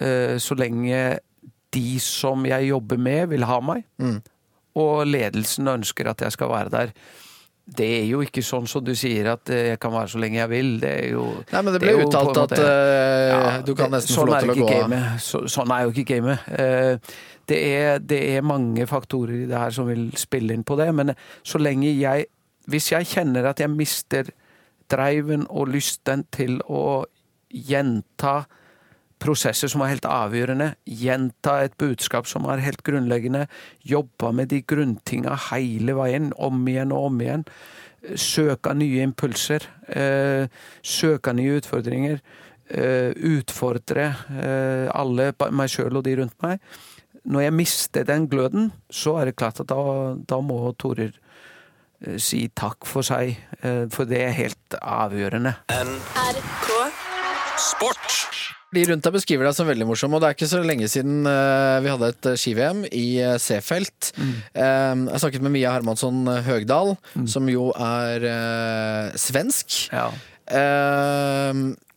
eh, så lenge de som jeg jobber med, vil ha meg, Mm. og ledelsen ønsker at jeg skal være der. Det er jo ikke sånn som du sier, at eh, jeg kan være så lenge jeg vil. Det er jo Nei, men det ble det uttalt at måte- eh, Ja, du kan nesten sånn få lov til å gå av. Så, sånn er jo ikke gamet. Eh, det, er, det er mange faktorer i det her som vil spille inn på det, men så lenge jeg Hvis jeg kjenner at jeg mister driven og lysten til å gjenta prosesser som er helt avgjørende, gjenta et budskap som er helt grunnleggende, jobbe med de grunntinga hele veien, om igjen og om igjen, søke nye impulser. Eh, søke nye utfordringer. Eh, utfordre eh, alle, meg sjøl og de rundt meg. Når jeg mister den gløden, så er det klart at da, da må Torer si takk for seg. Eh, for det er helt avgjørende. NRK Sport. De rundt deg beskriver deg som veldig morsom, og det er ikke så lenge siden eh, vi hadde et eh, ski-VM i eh, Seefeld. Mm. jeg snakket med Mia Hermansson Høgdal, som jo er eh, svensk. Ja.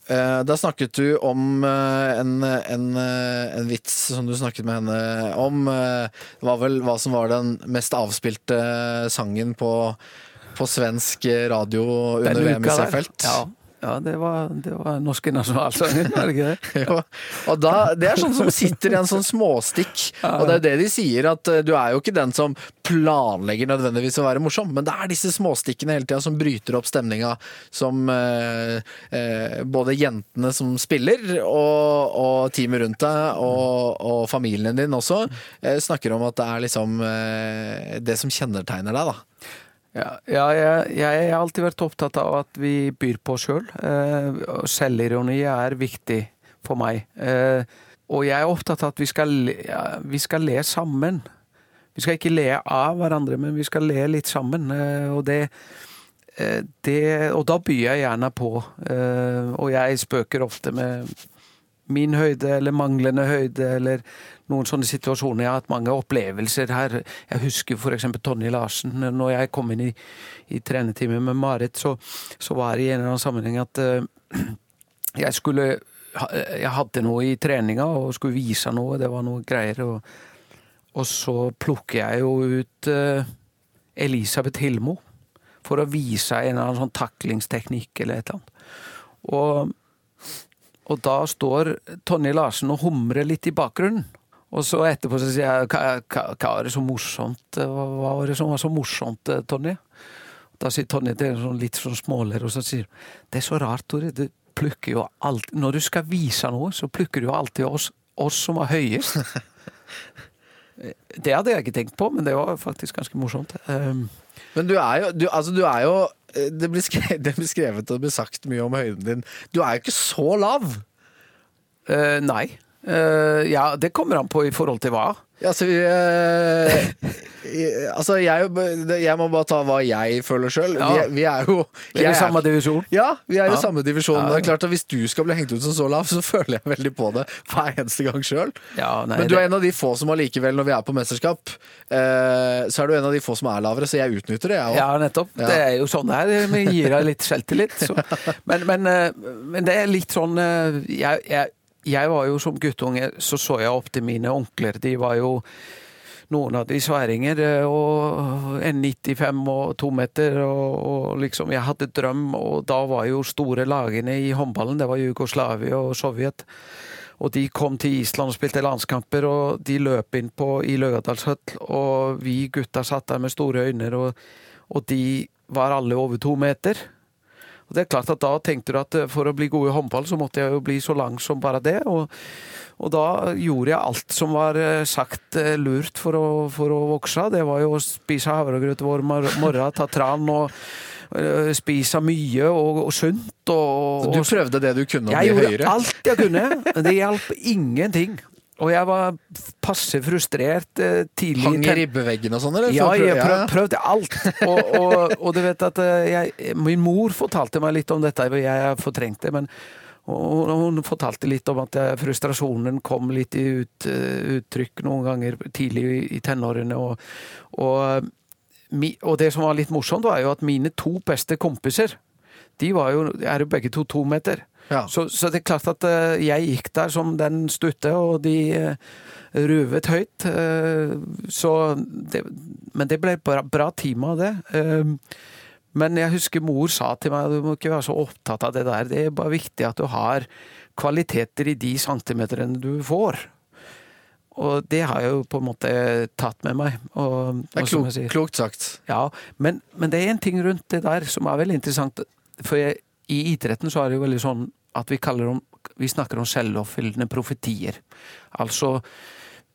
Eh, da snakket du om eh, en, en, eh, en vits som du snakket med henne om. Det var vel hva som var den mest avspilte sangen på, på svensk radio under VM i der. Seefeld. Ja, ja det, var, det var norske nasjonalsangen, var det ikke det? (laughs) Jo, og da, det er sånn som sitter i en sånn småstikk. Og det er jo det de sier, at eh, du er jo ikke den som planlegger nødvendigvis å være morsom, men det er disse småstikkene hele tida som bryter opp stemninga, som eh, eh, både jentene som spiller, og, og teamet rundt deg, og, og familien din også, eh, snakker om at det er liksom eh, det som kjennetegner deg, da. Ja, ja jeg, jeg har alltid vært opptatt av at vi byr på sjøl. Selv. og selvironi er viktig for meg. Eh, og jeg er opptatt av at vi skal, le, vi skal le sammen. Vi skal ikke le av hverandre, men vi skal le litt sammen. Eh, og det, eh, det Og da byr jeg gjerne på. Eh, og jeg spøker ofte med min høyde eller manglende høyde, eller noen sånne situasjoner. Jeg har hatt mange opplevelser her. Jeg husker eksempel Tonje Larsen. Når jeg kom inn i, i trenetime med Marit, så, så var det i en eller annen sammenheng at uh, jeg skulle Jeg hadde noe i treninga og skulle vise noe, det var noe greier. Og, og så plukker jeg jo ut uh, Elisabeth Hilmo for å vise en eller annen sånn taklingsteknikk eller et eller annet. Og og da står Tonje Larsen og humrer litt i bakgrunnen. Og så etterpå så sier jeg hva, hva, det så morsomt Hva hva var det som var så morsomt, eh, Tonje? Da sier Tonje til en sånn litt sånn småler, og så sier Det er så rart, Tore. Du plukker jo alt Når du skal vise noe, så plukker du jo alltid oss, oss som var høyest. (laughs) Det hadde jeg ikke tenkt på, men det var faktisk ganske morsomt. Um, Men du er jo, du, altså du er jo eh, det blir, skrevet, (laughs) det blir skrevet og det blir sagt mye om høyden din. Du er jo ikke så lav! Uh, nei. Eh, ja, det kommer an på i forhold til hva. Altså, vi, (laughs) uh, altså jeg, jeg må bare ta hva jeg føler sjøl. Ja. Vi, vi er jo er jeg i samme divisjon. Ja, vi er i Ja. samme divisjon. Ja, Det er klart at Hvis du skal bli hengt ut som så lav, så (laughs) føler jeg veldig på det hver eneste gang sjøl. Ja, Men du er en av de få som allikevel, når vi er på mesterskap, uh, så er du en av de få som er lavere, så jeg utnytter det, jeg òg. Ja, nettopp. Ja. Det er jo sånn det er. Vi gir deg litt selvtillit. Så. (laughs) Men, men, men det er litt sånn jeg, jeg, jeg var jo som guttunge, så så jeg opp til mine onkler. De var jo noen av de sværinger, og en 95 og to meter, og, og liksom Jeg hadde drøm, og da var jo store lagene i håndballen, det var Jugoslavia og Sovjet. Og de kom til Island og spilte landskamper, og de løp inn på, i Løgadalshøtt. Og vi gutta satt der med store øyne, og, og de var alle over to meter. Og det er klart at Da tenkte du at eh, for å bli god i håndball, så måtte jeg jo bli så lang som bare det. Og, og da gjorde jeg alt som var eh, sagt eh, lurt for å, for å vokse. Det var jo å spise havregrøt hver morgen, ta tran og spise mye og, og sunt. Og, Du prøvde det du kunne å jeg bli gjorde alt jeg kunne. men Det hjalp ingenting. Og jeg var passe frustrert eh, tidlig. i Hang i ribbeveggen og sånn, eller? ja, jeg prøv, ja. prøvde alt. Og, og, og du vet at eh, jeg, Min mor fortalte meg litt om dette, og jeg har fortrengt det. men og hun fortalte litt om at eh, frustrasjonen kom litt i ut, eh, uttrykk noen ganger tidlig i, i tenårene. Og, og, og det som var litt morsomt, var jo at mine to beste kompiser de var jo, er jo begge to to meter. Ja. Så, så det er klart at eh, jeg gikk der som den stutte, og de uh, ruvet høyt. eh, så det, men det ble bra, bra time av det. Eh, men jeg husker mor sa til meg du må ikke være så opptatt av det der. Det er bare viktig at du har kvaliteter i de centimeterne du får. Og det har jeg jo på en måte tatt med meg. Og, Det er klok, klokt sagt. ja, men, men det er en ting rundt det der som er veldig interessant. For jeg, i idretten så er det jo veldig sånn at vi om Vi snakker om selvoppfyllende profetier. Altså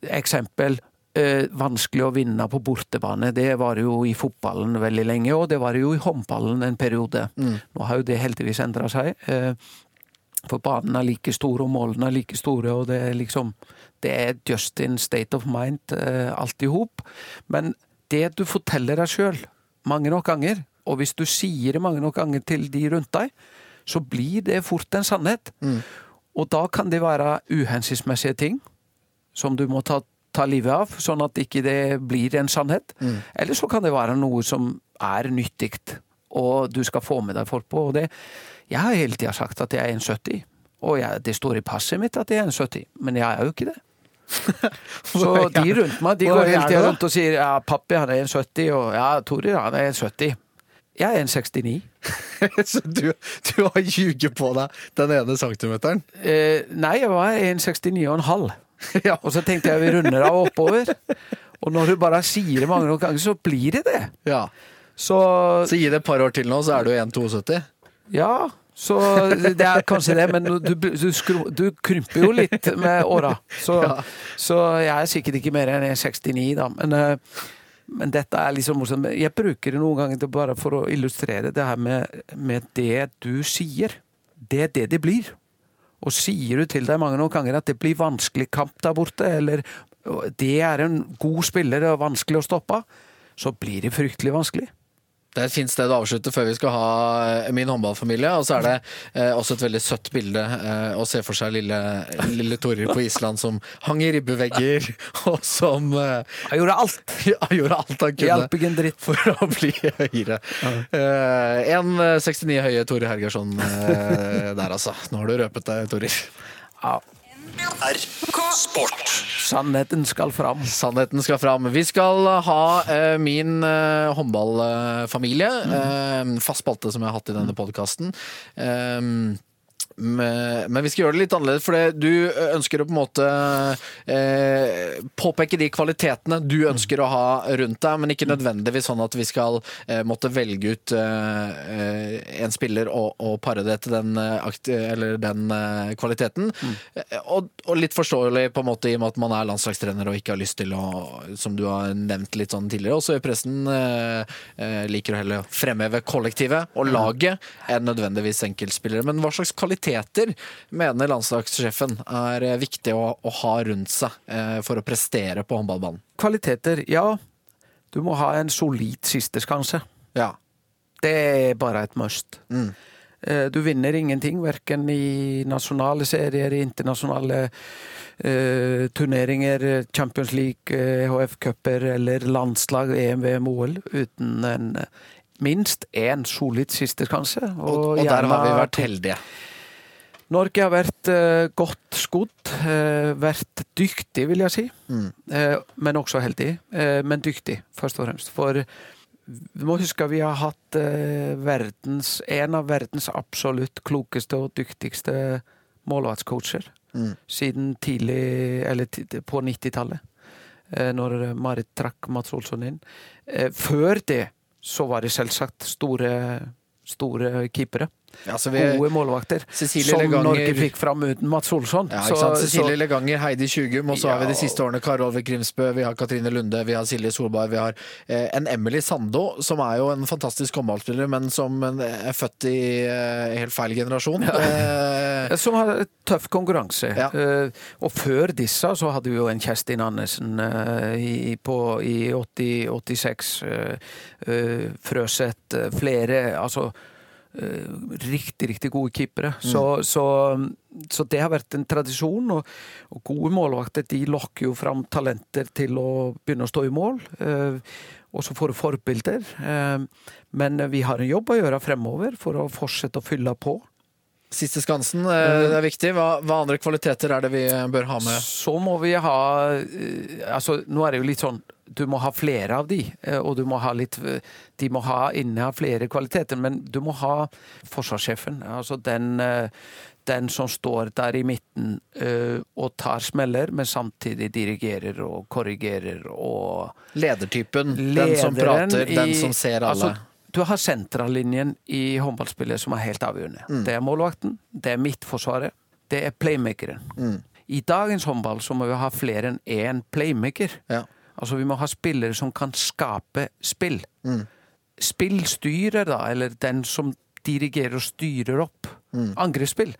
eksempel eh, vanskelig å vinne på bortebane. Det var det jo i fotballen veldig lenge, og det var det jo i håndballen en periode. Nå har jo det heldigvis endra seg. Eh, for banen er like store, og målene er like store, og det er liksom Det er just in state of mind, eh, alt i hop. Men det du forteller deg sjøl mange nok ganger, og hvis du sier det mange nok ganger til de rundt deg, så blir det fort en sannhet. Og da kan det være uhensiktsmessige ting som du må ta, ta livet av, sånn at ikke det blir en sannhet. Eller så kan det være noe som er nyttig, og du skal få med deg folk på. Og det, jeg har hele tida sagt at jeg er 1,70, og jeg, det står i passet mitt at jeg er 1,70, men jeg er jo ikke det. (laughs) Så de rundt meg de går hele tida rundt og sier ja, pappi han er 1,70, og ja, Torir han er 1,70. Jeg er 1,69. (laughs) Så du, du har ljuget på deg den ene centimeteren? Eh, nei, jeg var 1,69,5. (laughs) Ja. Og så tenkte jeg vi runder av oppover. Og når du bare sier det mange nok ganger, så blir det det. Ja. Så Så gi det et par år til nå, så er du 1,72. ja, så det er kanskje det, men du, du, skru, du krymper jo litt med åra. Så, så jeg er sikkert ikke mer enn 1,69 da. Men, eh, men dette er liksom morsomt. Jeg bruker det noen ganger bare for å illustrere det her med, med det du sier. Det er det det blir. Og sier du til deg mange noen ganger at det blir vanskelig kamp der borte, eller det er en god spiller og vanskelig å stoppe, så blir det fryktelig vanskelig. Det er et fint sted å avslutte før vi skal ha eh, min håndballfamilie. Og så er det eh, også et veldig søtt bilde eh, å se for seg lille, lille Torir på Island som hang i ribbevegger, (laughs) og som eh, Han gjorde alt! (laughs) Han gjorde alt han kunne Hjalp ikke en dritt. for å bli høyere. Eh, 1,69 høye Tore Hergersson eh, der, altså. Nå har du røpet deg, Torir. Ja, NRK Sport. Sannheten skal fram. Sannheten skal fram. Vi skal ha eh, min eh, håndballfamilie. Eh, fast spalte som jeg har hatt i denne podkasten. Men vi skal gjøre det litt annerledes, for det- du ønsker å på en måte eh, påpeke de kvalitetene du ønsker å ha rundt deg, men ikke nødvendigvis sånn at vi skal eh, måtte velge ut eh, eh, en spiller og, og pare det til den, eh, eller den eh, kvaliteten. Mm. Og, og litt forståelig på en måte i og med at man er landslagstrener og ikke har lyst til å, som du har nevnt litt sånn tidligere, også i pressen eh, eh, liker å heller fremheve kollektivet og laget enn nødvendigvis enkeltspillere. Men hva slags kvaliteter mener landslagssjefen er eh, viktig å, å ha rundt seg eh, for å prestere på håndballbanen? Kvaliteter, ja. Du må ha en solid sisteskanse. Ja. Det er bare et must. Mm. Eh, Du vinner ingenting, verken i nasjonale serier, i internasjonale eh, turneringer, Champions League, eh, EHF-cuper eller landslag, EM, VM, OL, uten en minst én solid sisteskanse. Og, og der har vi vært heldige. Norge har vært eh, godt skodd, eh, vært dyktig, vil jeg si. Eh, men også heldig. Men dyktig, først og fremst. For vi må huske at vi har hatt verdens, en av verdens absolutt klokeste og dyktigste målvaktscoacher siden tidlig, eller på 90-tallet. Eh, når Marit trakk Mats Olsson inn. Før det så var det selvsagt store, store keepere. Ja, vi, Gode målvakter. Cecilie som Leganger- Norge fikk fram uten Mats Olsson. ja, Så-? Cecilie så- Leganger, Heidi Tjugum, og så har vi de siste årene Kari Olve Grimsbø, vi har Katrine Lunde, vi har Silje Solberg, vi har eh, en Emily Sandå, som er jo en fantastisk håndballspiller, men som er født i eh, helt feil generasjon. Eh, Som har tøff konkurranse. Ja. Eh, og før disse så hadde vi jo en Kjerstin Andersen eh, i, på, i 80, 86. eh, eh, Frøseth, eh, flere Altså eh, riktig, riktig gode keepere. Så, så, så det har vært en tradisjon. Og, og gode målvakter de lokker jo fram talenter til å begynne å stå i mål. eh, og så får du forbilder. Eh, men vi har en jobb å gjøre fremover for å fortsette å fylle på. Siste skansen, eh, det er viktig. Hva, hva andre kvaliteter er det vi bør ha med? Så må vi ha eh, Altså, nå er det jo litt sånn Du må ha flere av de, eh, og du må ha litt De må ha inneha flere kvaliteter, men du må ha forsvarssjefen. Altså den, eh, den som står der i midten eh, og tar smeller, men samtidig dirigerer og korrigerer og Ledertypen, den som prater, den i- som ser alle. Altså, du har sentrallinjen i håndballspillet som er helt avgjørende. Mm. Det er målvakten, det er midtforsvaret, det er playmakeren. Mm. I dagens håndball så må vi ha flere enn én playmaker. ja. Altså vi må ha spillere som kan skape spill. Spillstyrer, da, eller den som dirigerer og styrer opp angrepsspill,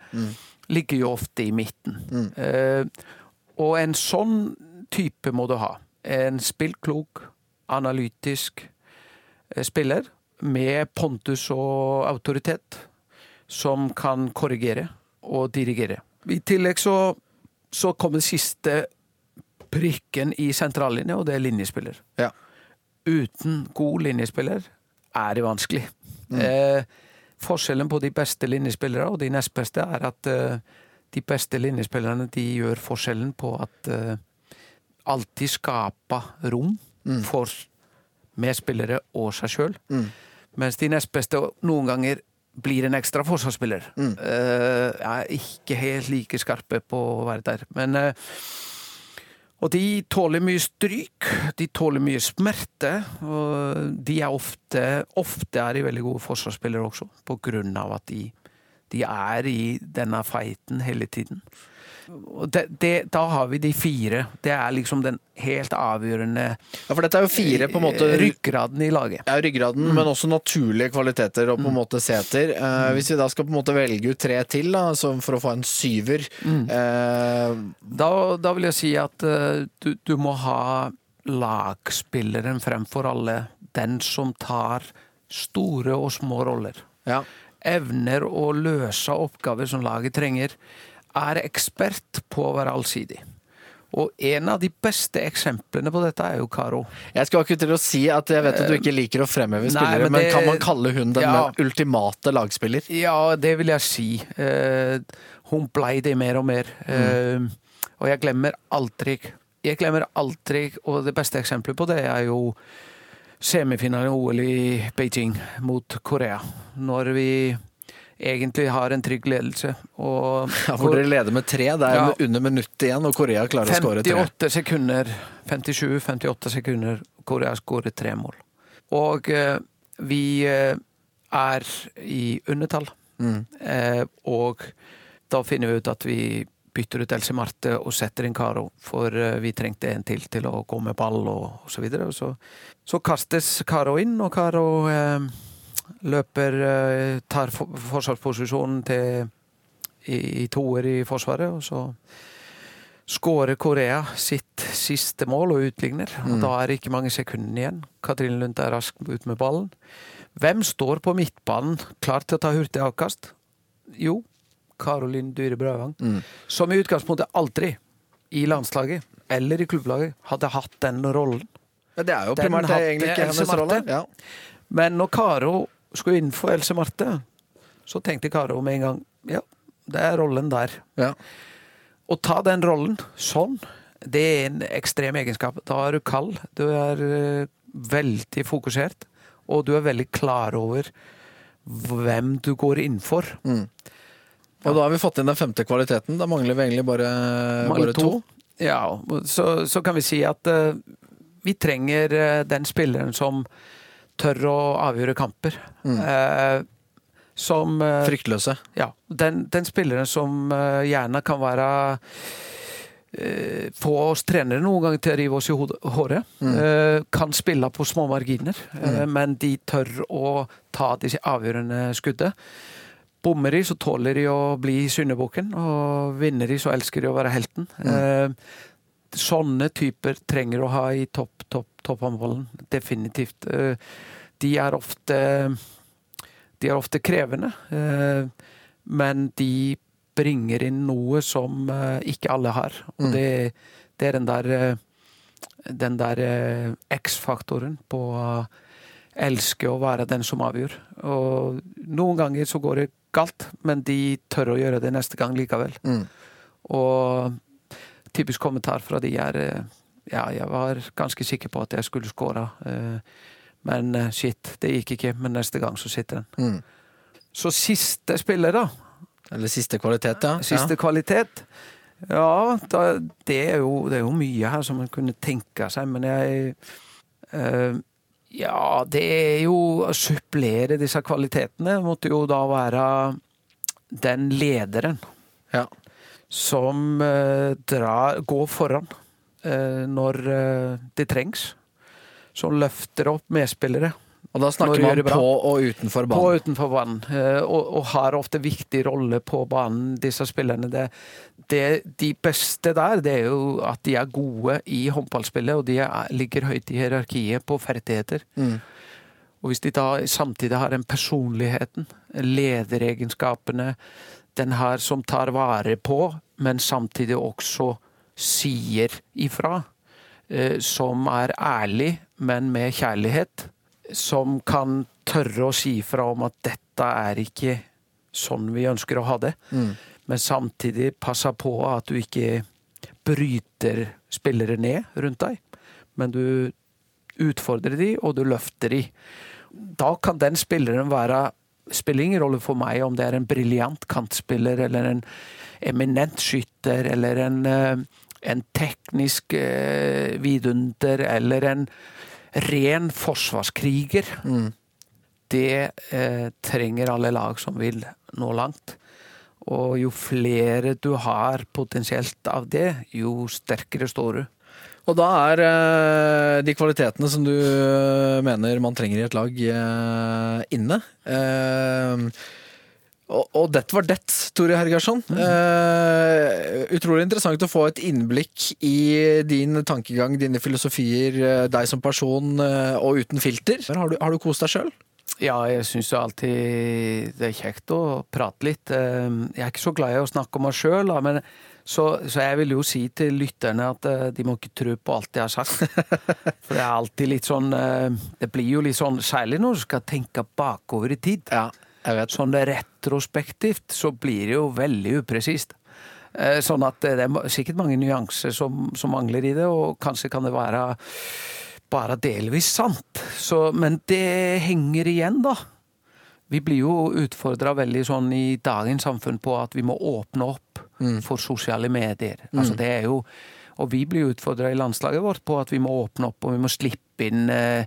ligger jo ofte i midten. Eh, og en sånn type må du ha. En spillklok, analytisk eh, spiller med pontus og autoritet, som kan korrigere og dirigere. I tillegg så, så kommer siste prikken i sentrallinja, og det er linjespiller. Ja. Uten god linjespiller er det vanskelig. Eh, forskjellen på de beste linjespillere og de nest beste er at eh, de beste linjespillerne de gjør forskjellen på at eh, alltid skape rom for medspillere og seg sjøl. Mens de nest beste noen ganger blir en ekstra forsvarsspiller. Eh, er ikke helt like skarpe på å være der. Men eh, og de tåler mye stryk, de tåler mye smerte. Og de er ofte, ofte er de veldig gode forsvarsspillere også, på grunn av at de, de er i denne fighten hele tiden. Og det, det, da har vi de fire. Det er liksom den helt avgjørende Ja, for dette er jo fire på en måte ryggraden i laget. ja, ryggraden, men også naturlige kvaliteter å på en måte se etter. Eh, hvis vi da skal på en måte velge ut tre til, da, for å få en syver eh, Da, da vil jeg si at uh, du, du må ha lagspilleren fremfor alle. Den som tar store og små roller. Ja. Evner å løse oppgaver som laget trenger. Er ekspert på å være allsidig. Og en av de beste eksemplene på dette er jo Karo. Jeg skulle akkurat til å si at jeg vet at du ikke liker å fremheve spillere, men men, det- kan man kalle hun den Ja. ultimate lagspiller? Ja, det vil jeg si. Eh, hun blei det mer og mer. Mm. og jeg glemmer aldri Jeg glemmer aldri, og det beste eksempelet på det er jo semifinalen i OL i Beijing mot Korea. Når vi egentlig har en trygg ledelse. Og (laughs) Ja, for dere leder med tre. Det er Ja. under minuttet igjen, og Korea klarer å skåre tre. 58 sekunder, 57-58 sekunder, Korea skårer tre mål. Og eh, vi eh, er i undertall. Mm. Eh, og da finner vi ut at vi bytter ut Else Marte og setter inn Karo, for eh, vi trengte en til til å gå med ball og, og så videre. Og så, så kastes Karo inn, og Karo eh, løper eh, Tar forsvarsposisjonen til i, i toer i Forsvaret, og så skårer Korea sitt siste mål og utligner. Og da er det ikke mange sekundene igjen. Katrine Lundt er rask ut med ballen. Hvem står på midtbanen klar til å ta hurtig avkast? Jo, Karolin Dyhre Brøvang. Som i utgangspunktet aldri i landslaget eller i klubblaget hadde hatt den rollen. Ja, det er jo primært hadde egentlig ikke hennes rolle. Ja. Men når Karo skulle inn for Else Marte, så tenkte Karo med en gang ja, det er rollen der. Ja. Å ta den rollen sånn, det er en ekstrem egenskap. Da er du kald, du er eh, veldig fokusert, og du er veldig klar over hvem du går inn for. Og da har vi fått inn den femte kvaliteten. Da mangler vi egentlig bare, bare to. Ja, så, så kan vi si at uh, vi trenger uh, den spilleren som tør å avgjøre kamper. Eh, som eh, Fryktløse. Ja. Den, den spilleren som eh, gjerne kan være eh, Få oss trenere noen ganger til å rive oss i håret. Eh, kan spille på små marginer, eh, men de tør å ta disse avgjørende skuddet. Bommer de, så tåler de å bli syndebukken, og vinner de, så elsker de å være helten. Eh, sånne typer trenger å ha i topp, topp, topphåndballen. Definitivt. Eh, de er ofte De er ofte krevende, eh, men de bringer inn noe som eh, ikke alle har. Og det, det er den der den der X-faktoren på å elske å være den som avgjør. Og noen ganger så går det galt, men de tør å gjøre det neste gang likevel. Mm. Og typisk kommentar fra de er Ja, jeg var ganske sikker på at jeg skulle skåre, eh, men eh, shit, det gikk ikke. Men neste gang så sitter den. Mm. Så siste spiller, da. Eller siste kvalitet, ja. Siste kvalitet. Ja, da, det, er jo, det er jo mye her som man kunne tenke seg, men jeg øh, Ja, det er jo å supplere disse kvalitetene måtte jo da være den lederen ja. som øh, drar, går foran. Eh, når eh, det trengs. Som løfter opp medspillere. Og da snakker man på og utenfor På banen. og utenfor banen. eh, Og, og har ofte viktig rolle på banen, disse spillerne. Det, det, de beste der, det er jo at de er gode i håndballspillet, og de er, ligger høyt i hierarkiet på ferdigheter. Mm. Og hvis de da samtidig har den personligheten, lederegenskapene, den her som tar vare på, men samtidig også sier ifra, eh, som er ærlig, men med kjærlighet, som kan tørre å si ifra om at dette er ikke sånn vi ønsker å ha det, Mm. men samtidig passe på at du ikke bryter spillere ned rundt deg, men du utfordrer de, og du løfter de. Da kan den spilleren være spiller ingen rolle for meg om det er en briljant kantspiller eller en eminent skytter eller en, eh, en teknisk eh, vidunder eller en ren forsvarskriger. Mm. Det eh, trenger alle lag som vil nå langt. Og jo flere du har potensielt av det, jo sterkere står du. Og da er eh, de kvalitetene som du eh, mener man trenger i et lag, eh, inne. Eh, og, og det var det, Tore Hergarsson. Uh, utrolig interessant å få et innblikk i din tankegang, dine filosofier, eh, deg som person eh, og uten filter. Har du, har du kost deg sjøl? Ja, jeg syns jo alltid det er kjekt å prate litt. Jeg er ikke så glad i å snakke om meg sjøl, men så, så jeg vil jo si til lytterne at de må ikke tro på alt jeg har sagt. (laughs) For det er alltid litt sånn eh, Det blir jo litt sånn, særlig når du skal tenke bakover i tid. Ja. Sånn retrospektivt så blir det jo veldig upresist. Eh, Sånn at det er sikkert mange nyanser som, som mangler i det, og kanskje kan det være bare delvis sant. Så, men det henger igjen, da. Vi blir jo utfordra veldig sånn i dagens samfunn på at vi må åpne opp for sosiale medier. Altså det er jo og vi blir utfordra i landslaget vårt på at vi må åpne opp og vi må slippe inn eh,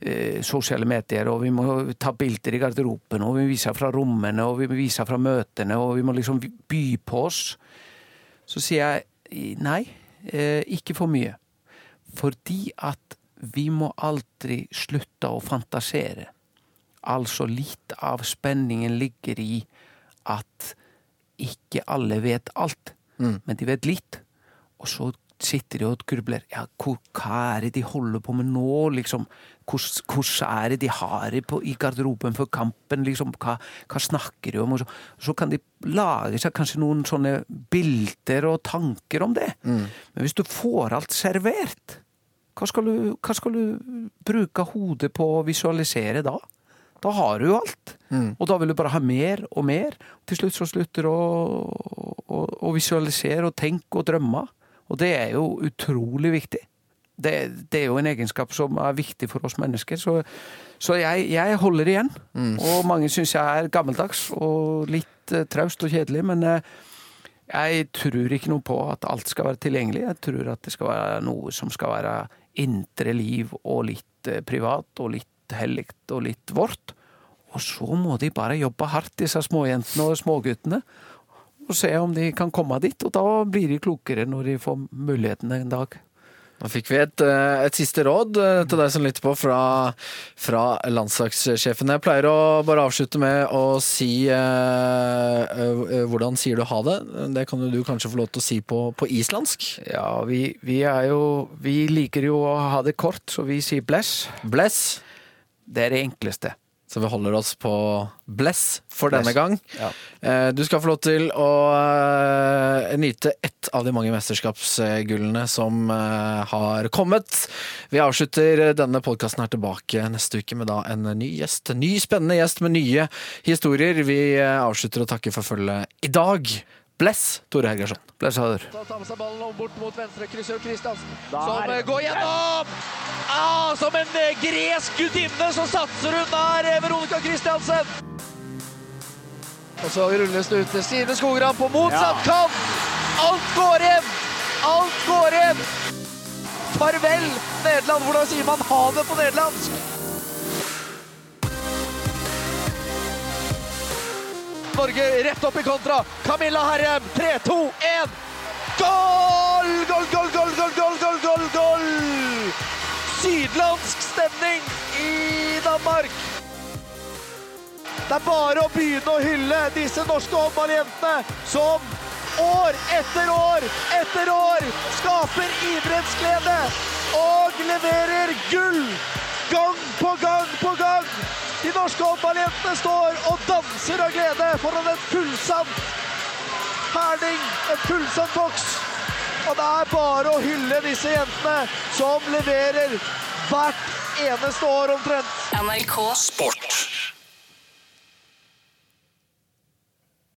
eh, sosiale medier. Og vi må ta bilder i garderoben, og vi må vise fra rommene og vi må vise fra møtene. Og vi må liksom by på oss. Så sier jeg nei, eh, ikke for mye. Fordi at vi må aldri slutte å fantasere. Altså litt av spenningen ligger i at ikke alle vet alt, men de vet litt. Og så sitter de og grubler. Ja, hvor, hva er det de holder på med nå, liksom? Hvordan, er det de har det på, i garderoben før kampen, liksom? Hva, hva snakker de om? Så, så kan de lage seg kanskje noen sånne bilder og tanker om det. Men hvis du får alt servert, hva skal, du, hva skal du bruke hodet på å visualisere da? Da har du jo alt. Og da vil du bare ha mer og mer. Til slutt så slutter du å, å, å visualisere og tenke og drømme. Og det er jo utrolig viktig. Det, det er jo en egenskap som er viktig for oss mennesker. Så, så jeg, jeg holder igjen. Og mange syns jeg er gammeldags og litt eh, traust og kjedelig, men eh, jeg tror ikke noe på at alt skal være tilgjengelig. Jeg tror at det skal være noe som skal være indre liv og litt eh, privat og litt hellig og litt vårt. Og så må de bare jobbe hardt, disse småjentene og småguttene, og se om de kan komme dit. Og da blir de klokere når de får muligheten en dag. Da fikk vi et, eh, et siste råd eh, til deg som lytter på fra, fra landslagssjefen. Jeg pleier å bare avslutte med å si eh, eh, Hvordan sier du ha det? Det kan jo du kanskje få lov til å si på, på islandsk? Ja, vi, vi er jo Vi liker jo å ha det kort, så vi sier bless. Bless. Det er det enkleste. Så vi holder oss på bless for denne gang. Ja. Eh, Du skal få lov til å eh, nyte ett av de mange mesterskapsgullene som eh, har kommet. Vi avslutter denne podkasten her tilbake neste uke med da en ny gjest. En ny spennende gjest med nye historier. Vi avslutter å takke for følget i dag. Bless, Tore Hergersson. Bless, Hader. Ta med seg ballen om bort mot venstre. Krysser Kristiansen. Som går gjennom! Ah, som en eh, gresk gudinne så satser hun der, eh, Veronica Kristiansen. Og så rulles det ut til Stine Skogran på motsatt kant. Alt går hjem! Alt går hjem! Farvel, Nederland. Hvordan sier man ha det på nederlandsk? Norge rett opp i kontra. Camilla Herrem, 3, 2, 1. Goal! Goal, goal, goal, goal, goal, goal, goal, goal! Sydlandsk stemning i Danmark. Det er bare å begynne å hylle disse norske håndballjentene som år etter år etter år skaper idrettsglede og leverer gull gang på gang på gang. De norske håndballjentene står og danser av glede foran en fullsatt Herning, en fullsatt boks. Og det er bare å hylle disse jentene som leverer hvert eneste år omtrent. Sport.